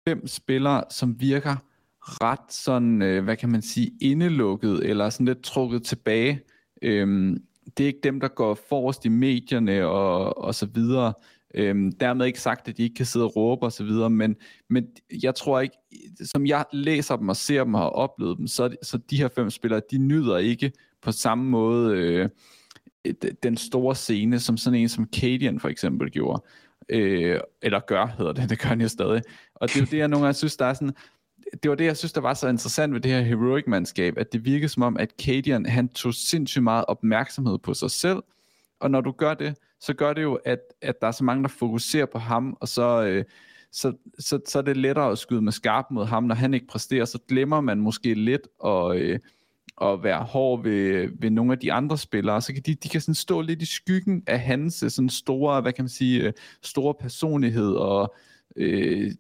fem spillere, som virker ret sådan, øh, hvad kan man sige, indelukket, eller sådan lidt trukket tilbage. Øhm, det er ikke dem, der går forrest i medierne og, og så videre. Øhm, dermed ikke sagt, at de ikke kan sidde og råbe og så videre, men, men jeg tror ikke, som jeg læser dem og ser dem og har oplevet dem, så, så de her fem spillere, de nyder ikke på samme måde øh, den store scene, som sådan en som Cadian for eksempel gjorde. Øh, eller gør, hedder det, det gør han jo stadig. Og det er jo det, jeg nogle gange synes, der er sådan, det var det, jeg synes, der var så interessant ved det her heroic-mandskab, at det virkede som om, at Cadian, han tog sindssygt meget opmærksomhed på sig selv, og når du gør det, så gør det jo, at, at der er så mange, der fokuserer på ham, og så, øh, så, så, så er det lettere at skyde med skarp mod ham, når han ikke præsterer, så glemmer man måske lidt at, øh, at være hård ved, ved nogle af de andre spillere, så kan de, de kan sådan stå lidt i skyggen af hans øh, sådan store, hvad kan man sige, øh, store personlighed, og øh,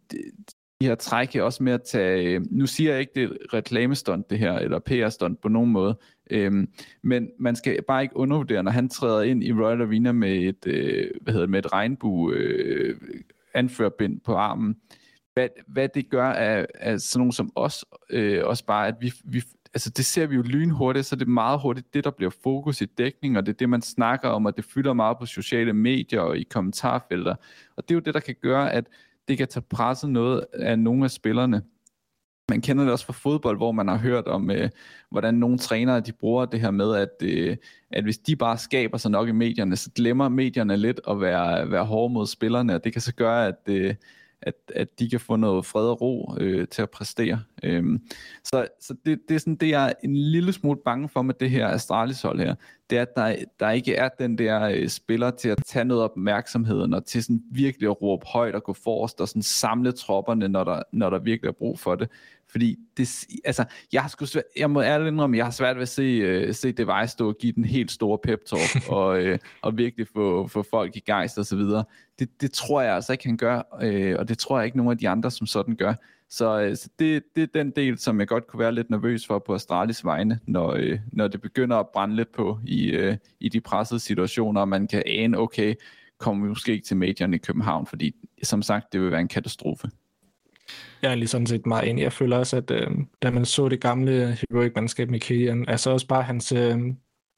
de her træk også med at tage, øh, nu siger jeg ikke, det er reklamestunt det her, eller PR-stunt på nogen måde, øhm, men man skal bare ikke undervurdere, når han træder ind i Royal Arena med et, øh, hvad hedder det, med et regnbue øh, anførbind på armen, hvad, hvad det gør af, af sådan nogen som os, øh, også bare, at vi, vi, altså det ser vi jo lynhurtigt, så det er meget hurtigt det, der bliver fokus i dækning, og det er det, man snakker om, og det fylder meget på sociale medier og i kommentarfelter, og det er jo det, der kan gøre, at det kan tage presset noget af nogle af spillerne. Man kender det også fra fodbold, hvor man har hørt om, øh, hvordan nogle trænere de bruger det her med, at, øh, at hvis de bare skaber sig nok i medierne, så glemmer medierne lidt at være, være hårde mod spillerne, og det kan så gøre, at, øh, at, at de kan få noget fred og ro øh, til at præstere. Øhm, så så det, det er sådan det, jeg er en lille smule bange for med det her Astralis hold her. Det er, at der, der ikke er den der øh, spiller til at tage noget opmærksomhed, og til sådan virkelig at råbe højt og gå forrest og sådan samle tropperne, når der, når der virkelig er brug for det. Fordi det, altså, jeg, har sgu svært, jeg må ærligt indrømme, jeg har svært ved at se, uh, se Device stå og give den helt store pep talk, og, uh, og virkelig få, få folk i gejst og så videre. Det, det tror jeg altså ikke, han gør, uh, og det tror jeg ikke nogen af de andre som sådan gør. Så, øh, så det, det er den del, som jeg godt kunne være lidt nervøs for på Astralis vegne, når, øh, når det begynder at brænde lidt på i, øh, i de pressede situationer, og man kan ane, okay, kommer vi måske ikke til medierne i København, fordi som sagt, det vil være en katastrofe. Jeg er lige sådan set meget enig. Jeg føler også, at øh, da man så det gamle Heroic-mandskab med Killian, altså også bare hans øh,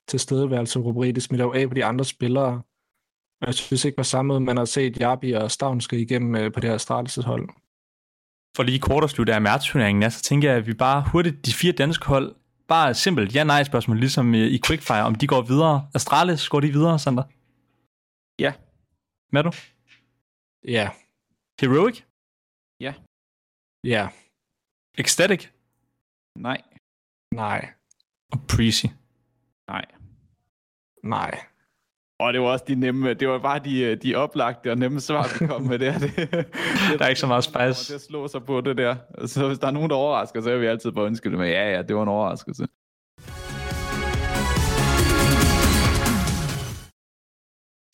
tilstedeværelse rubrik, det smitter jo af på de andre spillere. Og jeg synes ikke på samme måde, man har set Jabi og Stavnske igennem øh, på det her startelseshold. For lige kort at slutte af mærturneringen, så tænker jeg, at vi bare hurtigt, de fire danske hold, bare simpelt ja-nej spørgsmål, ligesom i Quickfire, om de går videre. Astralis, går de videre, Sander? Ja. Hvad du? Ja. Heroic? Ja. Ja. Ecstatic? Nej. Nej. Og Precy? Nej. Nej. Og det var også de nemme, det var bare de, de oplagte og nemme svar, vi kom med der. Det, det, der er ikke så meget spice. Det slår sig på det der. Så hvis der er nogen, der overrasker, så er vi altid på undskylde med, ja, ja, det var en overraskelse.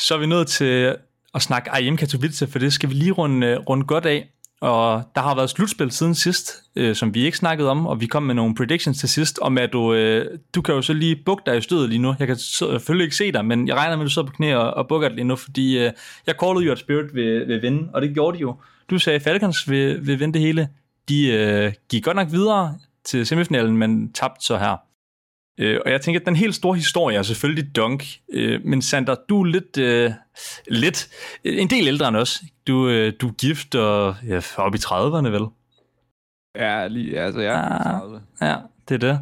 Så er vi nået til at snakke IM Katowice, for det skal vi lige runde, runde godt af. Og der har været slutspil siden sidst, øh, som vi ikke snakkede om, og vi kom med nogle predictions til sidst, om at du, øh, du kan jo så lige bukke dig i stødet lige nu. Jeg kan selvfølgelig ikke se dig, men jeg regner med, at du sidder på knæ og, og bukker dig lige nu, fordi øh, jeg callede jo, at Spirit vil, vil vinde, og det gjorde de jo. Du sagde, at Falcons vil, vil vinde det hele. De øh, gik godt nok videre til semifinalen, men tabte så her. Øh, og jeg tænker, at den helt store historie er selvfølgelig Dunk. Øh, men Sander, du er lidt, øh, lidt en del ældre end os. Du, øh, du er gift og ja, oppe i 30'erne, vel? Ja, lige, altså jeg er ja, 30. Ja, det er det.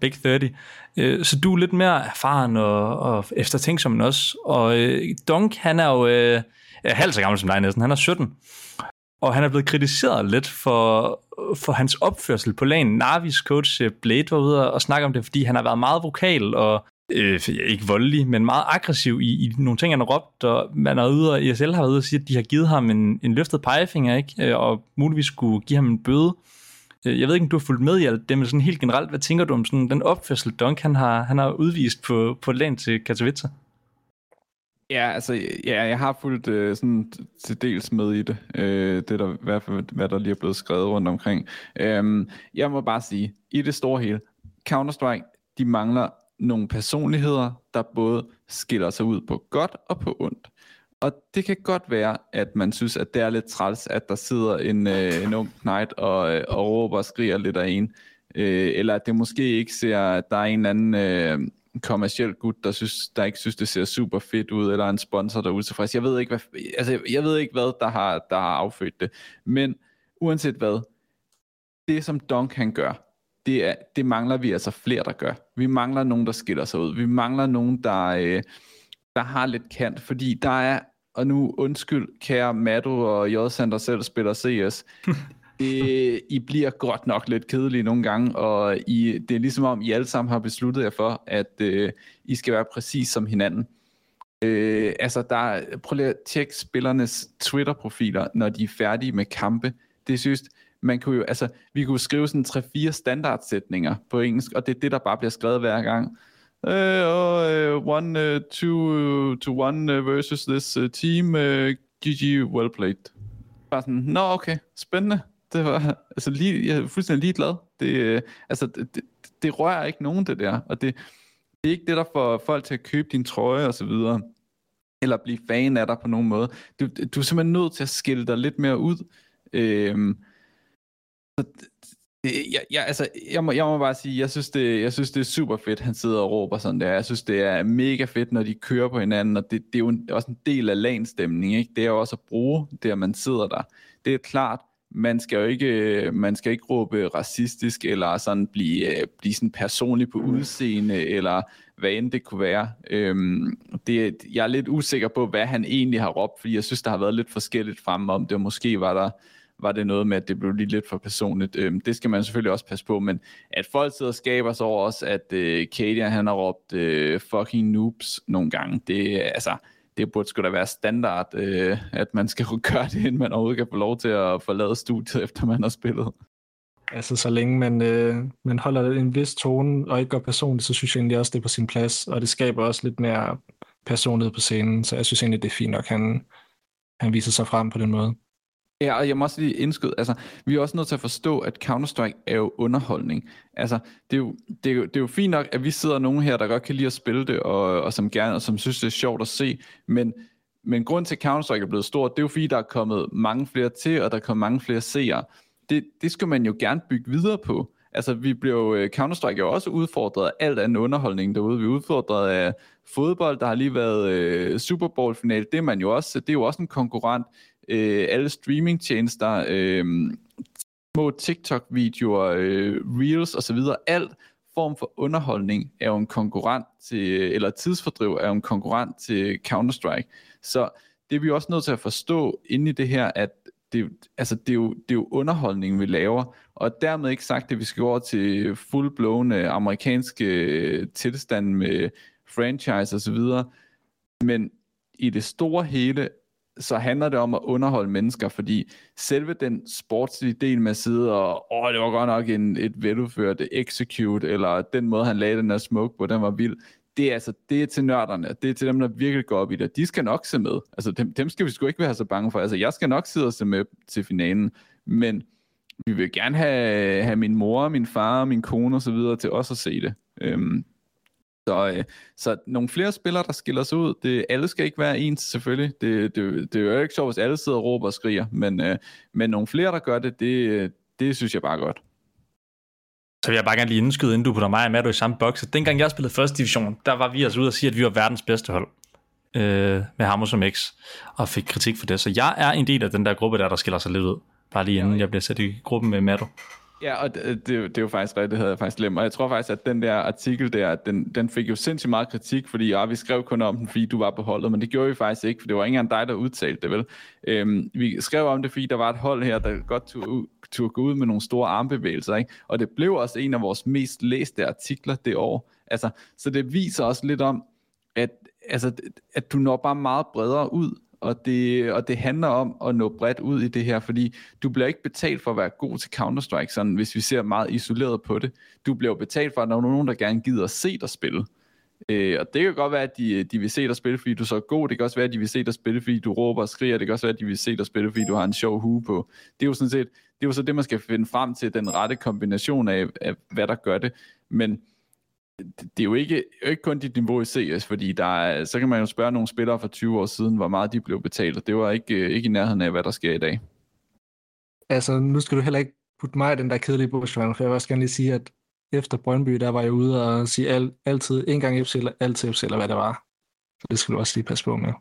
Big 30. Øh, så du er lidt mere erfaren og, og eftertænksom end os. Og øh, Dunk, han er jo øh, er halvt så gammel som dig næsten. Han er 17. Og han er blevet kritiseret lidt for, for hans opførsel på lanen. Navis coach øh, Blade var ude og snakke om det, fordi han har været meget vokal og øh, ikke voldelig, men meget aggressiv i, i nogle ting, han har råbt, og man er ude, og ESL har været ude og sige, at de har givet ham en, en løftet pegefinger, ikke? Øh, og muligvis skulle give ham en bøde. Øh, jeg ved ikke, om du har fulgt med i alt det, men sådan helt generelt, hvad tænker du om sådan den opførsel, Dunk han har, han har udvist på, på land til Katowice? Ja, altså, ja, jeg har fulgt øh, sådan til dels med i det. Øh, det der i hvert fald, hvad der lige er blevet skrevet rundt omkring. Øhm, jeg må bare sige, i det store hele, Counter-Strike, de mangler nogle personligheder, der både skiller sig ud på godt og på ondt. Og det kan godt være, at man synes, at det er lidt træls, at der sidder en, øh, en ung knight og, øh, og råber og skriger lidt af en. Øh, eller at det måske ikke ser, at der er en eller anden øh, kommersiel gut, der, synes, der ikke synes, det ser super fedt ud, eller en sponsor, der er utilfreds. Jeg ved ikke, hvad, altså, jeg ved ikke, hvad der har, der har affødt det. Men uanset hvad, det som Dunk han gør, det, er, det mangler vi altså flere, der gør. Vi mangler nogen, der skiller sig ud. Vi mangler nogen, der, øh, der har lidt kant, fordi der er, og nu undskyld, kære Maddo og J. der selv spiller CS, det, I bliver godt nok lidt kedelige nogle gange, og I, det er ligesom om, I alle sammen har besluttet jer for, at øh, I skal være præcis som hinanden. Øh, altså, der prøv lige at tjekke spillernes Twitter-profiler, når de er færdige med kampe. Det synes man kunne jo, altså, vi kunne skrive sådan 3-4 standardsætninger på engelsk, og det er det, der bare bliver skrevet hver gang. Uh, oh, uh, one, uh, two to one uh, versus this uh, team. Uh, GG, well played. Bare sådan, nå okay, spændende. Det var, altså lige, jeg er fuldstændig ligeglad. Det, øh, altså, det, det, det rører ikke nogen, det der. Og det, det er ikke det, der får folk til at købe din trøje og så videre. Eller blive fan af dig på nogen måde. Du, du er simpelthen nødt til at skille dig lidt mere ud. Øhm, så det, jeg, jeg, altså, jeg, må, jeg må bare sige, jeg synes, det, jeg synes, det er super fedt, han sidder og råber sådan der. Jeg synes, det er mega fedt, når de kører på hinanden, og det, det er jo en, også en del af lanstemning, ikke? Det er jo også at bruge det, at man sidder der. Det er klart, man skal jo ikke, man skal ikke råbe racistisk, eller sådan blive, blive sådan personlig på udseende, eller hvad end det kunne være. Øhm, det, jeg er lidt usikker på, hvad han egentlig har råbt, fordi jeg synes, der har været lidt forskelligt fremme om det, måske var der var det noget med, at det blev lige lidt for personligt. Øhm, det skal man selvfølgelig også passe på, men at folk sidder og skaber sig over os, at øh, Kadia han har råbt øh, fucking noobs nogle gange, det altså, det burde sgu da være standard, øh, at man skal gøre det, inden man overhovedet kan få lov til at forlade studiet, efter man har spillet. Altså, så længe man, øh, man holder en vis tone og ikke går personligt, så synes jeg egentlig også, det er på sin plads, og det skaber også lidt mere personlighed på scenen, så jeg synes egentlig, det er fint nok, han, han viser sig frem på den måde. Ja, og jeg må også lige indskyde, altså, vi er også nødt til at forstå, at Counter-Strike er jo underholdning. Altså, det er jo, det er jo, det er jo fint nok, at vi sidder nogen her, der godt kan lide at spille det, og, og som gerne, og som synes, det er sjovt at se, men, men grund til, at Counter-Strike er blevet stort, det er jo fordi, der er kommet mange flere til, og der er kommet mange flere seere. Det, det skal man jo gerne bygge videre på. Altså, vi bliver jo, øh, Counter-Strike er jo også udfordret af alt andet underholdning derude. Vi er udfordret af fodbold, der har lige været øh, Super Bowl-final. Det er man jo også, det er jo også en konkurrent øh, alle streamingtjenester, øh, små TikTok-videoer, øh, Reels osv., alt form for underholdning er jo en konkurrent til, eller tidsfordriv er jo en konkurrent til Counter-Strike. Så det er vi også nødt til at forstå inde i det her, at det, altså det, er jo, det er jo underholdning, vi laver, og dermed ikke sagt, at vi skal gå over til full-blown øh, amerikanske øh, tilstand med franchise osv., men i det store hele så handler det om at underholde mennesker, fordi selve den sportslige del med at sidde og, åh, det var godt nok en, et veludført execute, eller den måde, han lagde den der smoke på, den var vild, det er, altså, det er til nørderne, det er til dem, der virkelig går op i det. De skal nok se med. Altså, dem, dem skal vi sgu ikke være så bange for. Altså, jeg skal nok sidde og se med til finalen, men vi vil gerne have, have min mor, min far, min kone og så videre til også at se det. Øhm, så, øh, så nogle flere spillere, der skiller sig ud. Det, alle skal ikke være ens, selvfølgelig. Det, det, det er jo ikke sjovt, hvis alle sidder og råber og skriger, men, øh, men nogle flere, der gør det, det, det synes jeg bare godt. Så vil jeg bare gerne lige indskyde, inden du putter mig med, du i samme boks. Dengang jeg spillede første division, der var vi altså ude og sige, at vi var verdens bedste hold øh, med Hammer som X, og fik kritik for det. Så jeg er en del af den der gruppe der, der skiller sig lidt ud. Bare lige inden jeg bliver sat i gruppen med Matto. Ja, og det, det, det er jo faktisk rigtigt, det havde jeg faktisk glemt. Og jeg tror faktisk, at den der artikel der, den, den fik jo sindssygt meget kritik, fordi ja, vi skrev kun om den, fordi du var på holdet, men det gjorde vi faktisk ikke, for det var ikke engang dig, der udtalte det, vel? Øhm, vi skrev om det, fordi der var et hold her, der godt turde, turde gå ud med nogle store armbevægelser, ikke? Og det blev også en af vores mest læste artikler det år. Altså, så det viser også lidt om, at, altså, at du når bare meget bredere ud, og det, og det handler om at nå bredt ud i det her, fordi du bliver ikke betalt for at være god til Counter-Strike, sådan, hvis vi ser meget isoleret på det. Du bliver betalt for, at der er nogen, der gerne gider at se dig spille. Øh, og det kan godt være, at de, de vil se dig spille, fordi du er så god. Det kan også være, at de vil se dig spille, fordi du råber og skriger. Det kan også være, at de vil se dig spille, fordi du har en sjov hue på. Det er jo sådan set, det er jo så det, man skal finde frem til, den rette kombination af, af hvad der gør det. Men det er jo ikke, ikke kun dit niveau i CS, fordi der er, så kan man jo spørge nogle spillere fra 20 år siden, hvor meget de blev betalt, og det var ikke, øh, ikke i nærheden af, hvad der sker i dag. Altså, nu skal du heller ikke putte mig i den der kedelige bush, for jeg vil også gerne lige sige, at efter Brøndby, der var jeg ude og sige al, altid en gang FC eller altid FC, eller hvad det var. Så det skal du også lige passe på med.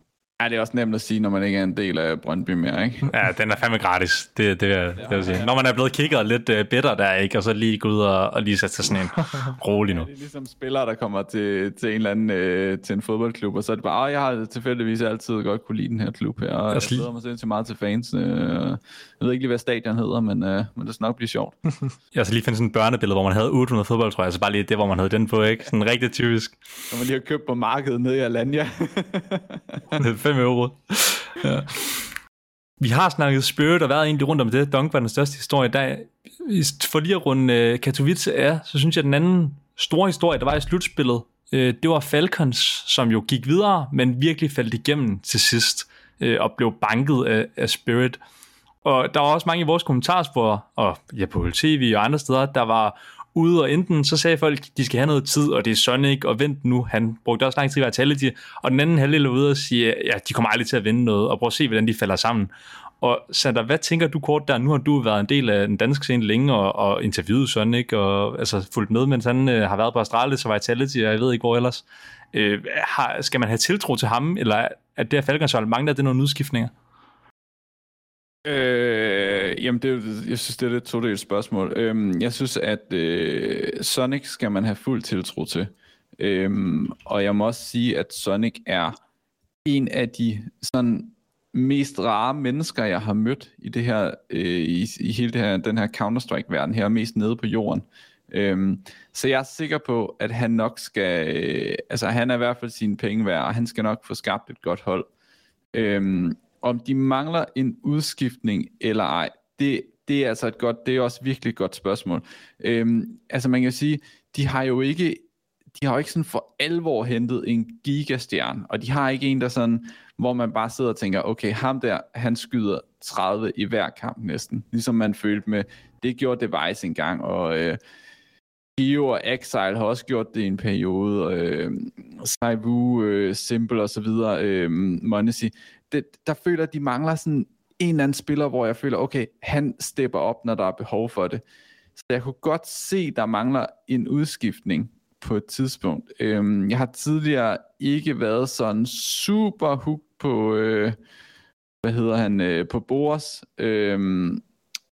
Ja, det er også nemt at sige, når man ikke er en del af Brøndby mere, ikke? Ja, den er fandme gratis. Det, det, det, det vil sige. Når man er blevet kigget lidt uh, bitter der, ikke? Og så lige gå ud og, og lige sætte sig sådan en rolig nu. Ja, det er ligesom spillere, der kommer til, til en eller anden øh, til en fodboldklub, og så er det bare, jeg har tilfældigvis altid godt kunne lide den her klub her, og jeg glæder mig sindssygt meget til fans. Øh, jeg ved ikke lige, hvad stadion hedder, men, øh, men det skal nok blive sjovt. jeg så lige finde sådan et børnebillede, hvor man havde 800 fodbold, tror jeg, så bare lige det, hvor man havde den på, ikke? Sådan rigtig typisk. Som man lige har købt på markedet nede i Alanya. 5 euro. Ja. Vi har snakket Spirit og været egentlig rundt om det. Dunk var den største historie i dag. For lige at runde øh, Katowice er, så synes jeg, at den anden store historie, der var i slutspillet, øh, det var Falcons, som jo gik videre, men virkelig faldt igennem til sidst øh, og blev banket af, af Spirit. Og der var også mange i vores kommentarspor, og ja, på TV og andre steder, der var ude, og enten så sagde folk, de skal have noget tid, og det er Sonic, og vent nu, han brugte også lang tid i Vitality, og den anden halvdel er ude og sige, ja, de kommer aldrig til at vinde noget, og prøv at se, hvordan de falder sammen. Og Sander, hvad tænker du kort der? Nu har du været en del af den danske scene længe, og, og interviewet Sonic, og altså fulgt med, mens han øh, har været på Astralis og Vitality, og jeg ved ikke hvor ellers. Øh, har, skal man have tiltro til ham, eller at det her Falcons mangler det nogle udskiftninger? Øh, Øh, jamen, det, jeg synes, det er et todelt spørgsmål. Øhm, jeg synes, at øh, Sonic skal man have fuld tiltro til. Øhm, og jeg må også sige, at Sonic er en af de sådan mest rare mennesker, jeg har mødt i det her, øh, i, i hele det her, den her Counter-Strike-verden her, mest nede på jorden. Øhm, så jeg er sikker på, at han nok skal, øh, altså han er i hvert fald sine penge værd, og han skal nok få skabt et godt hold. Øhm, om de mangler en udskiftning eller ej, det, det er altså et godt, det er også virkelig et godt spørgsmål. Øhm, altså man kan sige, de har jo ikke, de har jo ikke sådan for alvor hentet en gigastjerne, og de har ikke en, der sådan, hvor man bare sidder og tænker, okay, ham der, han skyder 30 i hver kamp næsten, ligesom man følte med, det gjorde Device engang, og øh, Geo og Exile har også gjort det i en periode, øh, Saivu, øh, Simple og så videre, øh, Monesi det, der føler at de mangler sådan en eller anden spiller, hvor jeg føler, okay, han stepper op, når der er behov for det. Så jeg kunne godt se, der mangler en udskiftning på et tidspunkt. Øhm, jeg har tidligere ikke været sådan super hooked på, øh, hvad hedder han, øh, på Boris. Øhm,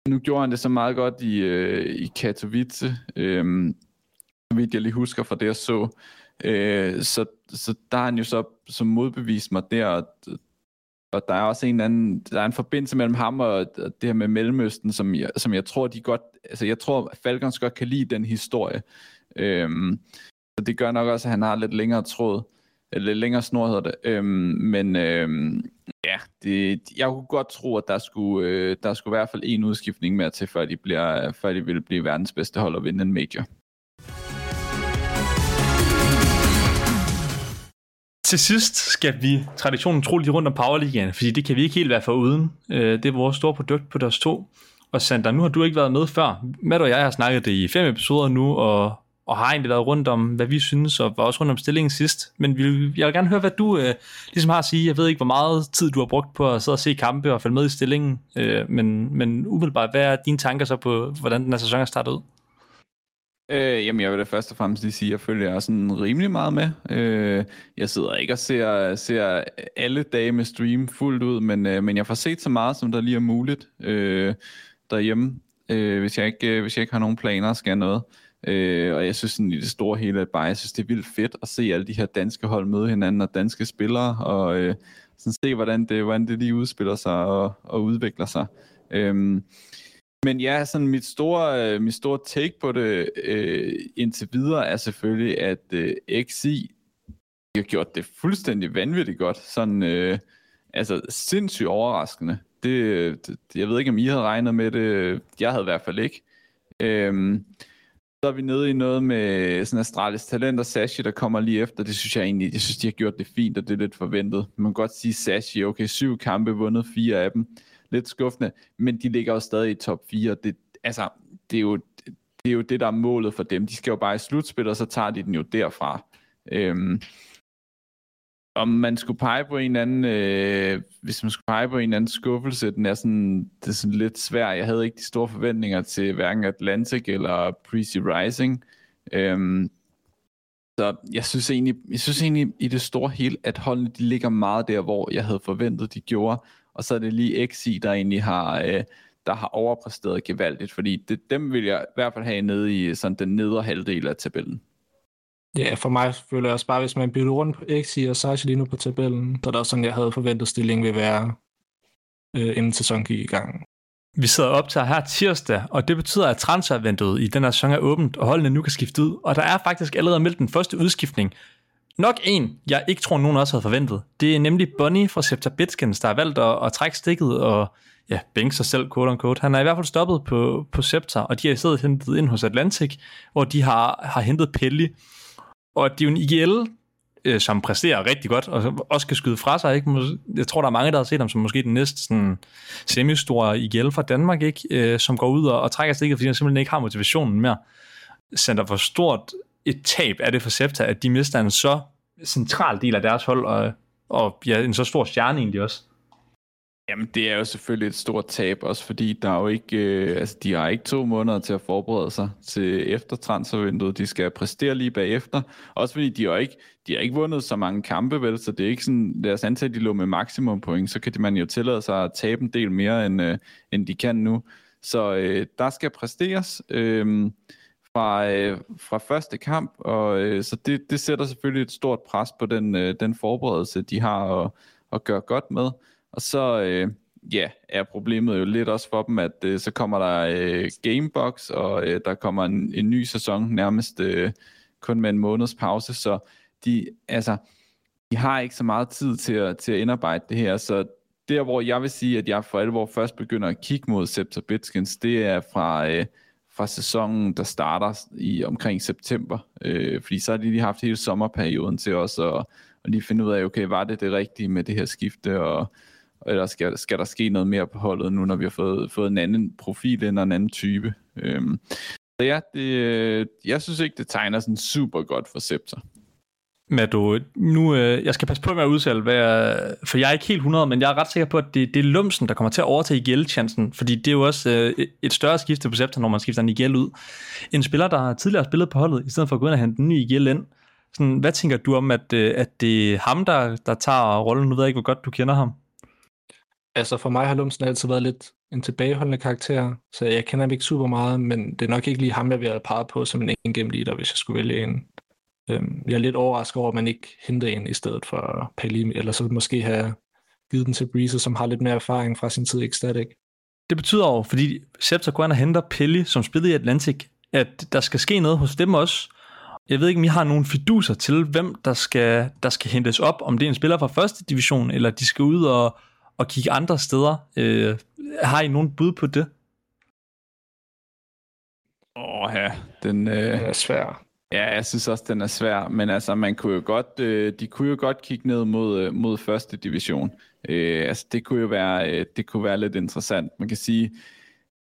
nu gjorde han det så meget godt i, øh, i Katowice, øh, så vidt jeg lige husker fra det, jeg så. Øh, så, så der har han jo så som modbevist mig der, og og der er også en anden, der er en forbindelse mellem ham og det her med Mellemøsten, som jeg, som jeg tror, de godt, altså jeg tror, Falcons godt kan lide den historie. Øhm, så det gør nok også, at han har lidt længere tråd, eller lidt længere snor hedder det. Øhm, men øhm, ja, det, jeg kunne godt tro, at der skulle, øh, der skulle i hvert fald en udskiftning mere til, før de, bliver, før de vil blive verdens bedste hold og vinde en major. Til sidst skal vi traditionen tro lige rundt om Powerligaen, fordi det kan vi ikke helt være for uden. Øh, det er vores store produkt på deres to. Og Sander, nu har du ikke været med før. Matt og jeg har snakket det i fem episoder nu, og, og har egentlig været rundt om, hvad vi synes, og var også rundt om stillingen sidst. Men vi, jeg vil gerne høre, hvad du øh, ligesom har at sige. Jeg ved ikke, hvor meget tid du har brugt på at sidde og se kampe og følge med i stillingen, øh, men, men umiddelbart, hvad er dine tanker så på, hvordan den her sæson er startet ud? Øh, jamen, jeg vil da først og fremmest lige sige, at jeg følger jeg sådan rimelig meget med. Øh, jeg sidder ikke og ser, ser alle dage med stream fuldt ud, men, øh, men jeg får set så meget, som der lige er muligt øh, derhjemme, øh, hvis, jeg ikke, øh, hvis jeg ikke har nogen planer og skal noget. Øh, og jeg synes sådan, i det store hele, at bare, jeg synes, det er vildt fedt at se alle de her danske hold møde hinanden og danske spillere, og øh, sådan se, hvordan det, hvordan det lige udspiller sig og, og udvikler sig. Øh, men ja, sådan mit store, øh, mit store take på det øh, indtil videre er selvfølgelig, at øh, XI har gjort det fuldstændig vanvittigt godt. Sådan, øh, altså sindssygt overraskende. Det, det, jeg ved ikke, om I havde regnet med det. Jeg havde i hvert fald ikke. Øhm, så er vi nede i noget med sådan Astralis Talent og Sashi, der kommer lige efter. Det synes jeg egentlig, jeg synes, de har gjort det fint, og det er lidt forventet. Man kan godt sige Sashi, okay, syv kampe, vundet fire af dem. Lidt skuffende, men de ligger jo stadig i top 4. Det, altså, det er jo det, er jo det der er målet for dem. De skal jo bare i slutspil, og så tager de den jo derfra. Øhm, om man skulle pege på en anden, øh, hvis man skulle pege på en anden skuffelse, den er sådan, det er sådan lidt svært. Jeg havde ikke de store forventninger til hverken Atlantic eller Prezi Rising. Øhm, så jeg synes, egentlig, jeg synes egentlig i det store hele, at holdene de ligger meget der, hvor jeg havde forventet, de gjorde. Og så er det lige XI, der egentlig har, øh, der har overpræsteret gevaldigt, fordi det, dem vil jeg i hvert fald have nede i sådan den nedre halvdel af tabellen. Ja, for mig føler jeg også bare, hvis man bytter rundt på XI og Sachi lige nu på tabellen, så er det også sådan, jeg havde forventet stillingen vil være, øh, inden sæsonen gik i gang. Vi sidder op til her tirsdag, og det betyder, at transfervinduet i den her sæson er åbent, og holdene nu kan skifte ud. Og der er faktisk allerede meldt den første udskiftning. Nok en, jeg ikke tror, nogen også havde forventet. Det er nemlig Bonnie fra Septa Bitskins, der har valgt at, at trække stikket og ja, bænke sig selv, quote unquote. Han er i hvert fald stoppet på, på Scepter, og de har i stedet hentet ind hos Atlantic, hvor de har, har hentet Pelli, og det er jo en IGL, øh, som præsterer rigtig godt, og også kan skyde fra sig. Ikke? Jeg tror, der er mange, der har set ham som måske den næste sådan, semistore IGL fra Danmark, ikke? Øh, som går ud og, og trækker stikket, fordi han simpelthen ikke har motivationen mere. Sender for stort et tab af det for Septa, at de mister en så central del af deres hold, og, og ja, en så stor stjerne egentlig også. Jamen, det er jo selvfølgelig et stort tab, også fordi der er jo ikke, øh, altså, de har ikke to måneder til at forberede sig til efter transfervinduet. De skal præstere lige bagefter. Også fordi de har ikke, de har ikke vundet så mange kampe, vel, så det er ikke sådan, deres antal, de lå med maksimum point, så kan man jo tillade sig at tabe en del mere, end, øh, end de kan nu. Så øh, der skal præsteres øh, fra, øh, fra første kamp, og øh, så det, det sætter selvfølgelig et stort pres på den, øh, den forberedelse, de har at, at gøre godt med. Og så øh, ja, er problemet jo lidt også for dem, at øh, så kommer der øh, Gamebox, og øh, der kommer en, en ny sæson nærmest øh, kun med en måneds pause, så de, altså, de har ikke så meget tid til at, til at indarbejde det her, så der, hvor jeg vil sige, at jeg for alvor først begynder at kigge mod Scepter Bitskins, det er fra, øh, fra sæsonen, der starter i omkring september. Øh, fordi så har de lige haft hele sommerperioden til os at, at lige finde ud af, okay, var det det rigtige med det her skifte, og eller skal, skal der ske noget mere på holdet nu, når vi har fået, fået en anden profil end en anden type. Øhm, så ja, det, øh, jeg synes ikke, det tegner sådan super godt for Scepter. Men nu, øh, jeg skal passe på med at udtale, hvad jeg, for jeg er ikke helt 100, men jeg er ret sikker på, at det, det er Lumsen, der kommer til at overtage IGL-chancen, fordi det er jo også øh, et større skifte på Scepter, når man skifter en IGL ud. En spiller, der har tidligere spillet på holdet, i stedet for at gå ind og hente en ny IGL ind. Sådan, hvad tænker du om, at, øh, at det er ham, der, der tager rollen? Nu ved jeg ikke, hvor godt du kender ham. Altså for mig har Lumsen altid været lidt en tilbageholdende karakter, så jeg kender ham ikke super meget, men det er nok ikke lige ham, jeg vil have peget på som en in-game hvis jeg skulle vælge en. Øhm, jeg er lidt overrasket over, at man ikke henter en i stedet for Pali, eller så måske have givet den til Breeze, som har lidt mere erfaring fra sin tid i Ecstatic. Det betyder jo, fordi Scepter går ind og henter Pelli, som spillede i Atlantic, at der skal ske noget hos dem også. Jeg ved ikke, om I har nogle fiduser til, hvem der skal, der skal hentes op, om det er en spiller fra første division, eller de skal ud og, og kigge andre steder. Øh, har I nogen bud på det? Åh oh, ja, den, øh, den er svær. Ja, jeg synes også, den er svær, men altså, man kunne jo godt, øh, de kunne jo godt kigge ned mod, øh, mod første division. Øh, altså, det kunne jo være, øh, det kunne være lidt interessant. Man kan sige,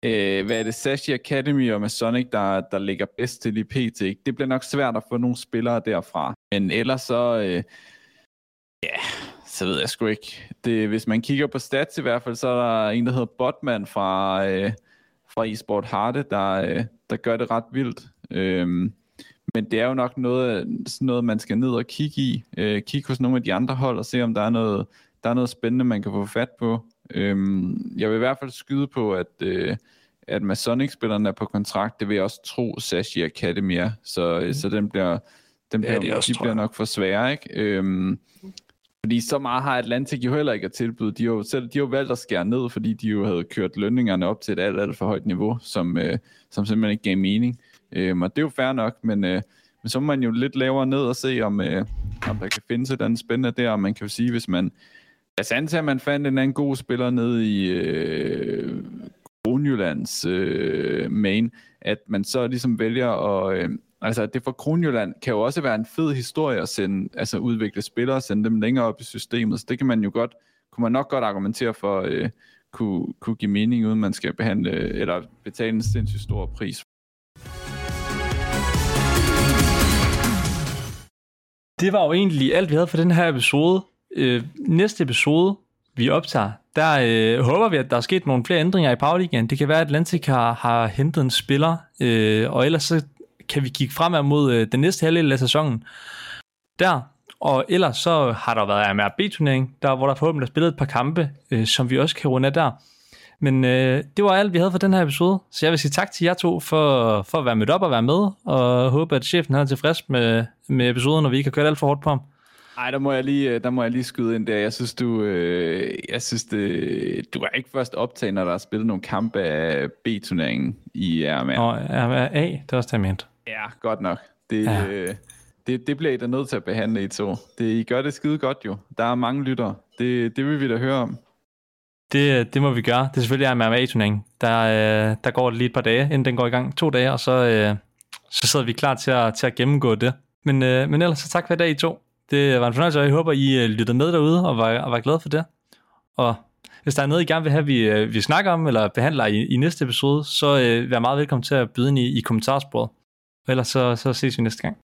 øh, hvad er det, Sashi Academy og Masonic, der, der ligger bedst til i PT, ikke? det bliver nok svært at få nogle spillere derfra. Men ellers så, øh, ja, så ved jeg sgu ikke. Det, hvis man kigger på stats i hvert fald, så er der en, der hedder Botman fra, øh, fra eSport Harte, der, øh, der gør det ret vildt. Øh, men det er jo nok noget, sådan noget, man skal ned og kigge i. Øh, kigge hos nogle af de andre hold og se, om der er noget, der er noget spændende, man kan få fat på. Øhm, jeg vil i hvert fald skyde på, at, øh, at Masonic-spillerne er på kontrakt. Det vil jeg også tro, Sashi Academy er. Så, mm. så den bliver, den bliver, ja, de, også, de bliver nok for svære. Ikke? Øhm, fordi så meget har Atlantic jo heller ikke at tilbyde. De har jo, selv, de har jo valgt at skære ned, fordi de jo havde kørt lønningerne op til et alt, alt for højt niveau, som, øh, som simpelthen ikke gav mening. Øhm, og det er jo fair nok, men, øh, men så må man jo lidt lavere ned og se, om, øh, om der kan findes et andet spændende der. Og man kan jo sige, hvis man, Altså antager, at man fandt en anden god spiller nede i øh, Kronjyllands øh, main, at man så ligesom vælger at... Øh, altså det for Kronjylland kan jo også være en fed historie at sende, altså udvikle spillere og sende dem længere op i systemet, så det kan man jo godt, kunne man nok godt argumentere for, øh, kunne, kunne give mening, uden man skal behandle, eller betale en sindssygt stor pris. Det var jo egentlig alt, vi havde for den her episode. Øh, næste episode, vi optager, der øh, håber vi, at der er sket nogle flere ændringer i Powerligaen. Det kan være, at Atlantic har, har hentet en spiller, øh, og ellers så kan vi kigge fremad mod øh, den næste halvdel af sæsonen. Der, og ellers så har der været MRB-turnering, der, hvor der forhåbentlig er spillet et par kampe, øh, som vi også kan runde af der. Men øh, det var alt, vi havde for den her episode. Så jeg vil sige tak til jer to for, for at være med op og være med, og håbe, at chefen er tilfreds med, med episoden, og vi ikke har kørt alt for hårdt på ham. Ej, der må jeg lige, der må jeg lige skyde ind der. Jeg synes, du, øh, jeg synes det, du er ikke først optaget, når der er spillet nogle kampe af B-turneringen i RMR. Og RMA, det er også det, jeg mente. Ja, godt nok. Det, ja. øh, det, det bliver I da nødt til at behandle i to. Det, I gør det skide godt jo. Der er mange lyttere. Det, det vil vi da høre om. Det, øh, det må vi gøre. Det er selvfølgelig en MMA-turnering. Der, øh, der går det lige et par dage, inden den går i gang. To dage, og så, øh, så sidder vi klar til at, til at gennemgå det. Men, øh, men ellers så tak for i dag, I to. Det var en fornøjelse, og jeg håber, I øh, lyttede med derude og var, og var glade for det. Og hvis der er noget, I gerne vil have, vi, øh, vi snakker om eller behandler i, i næste episode, så øh, vær meget velkommen til at byde ind i, i kommentarsporet. Og ellers så, så ses vi næste gang.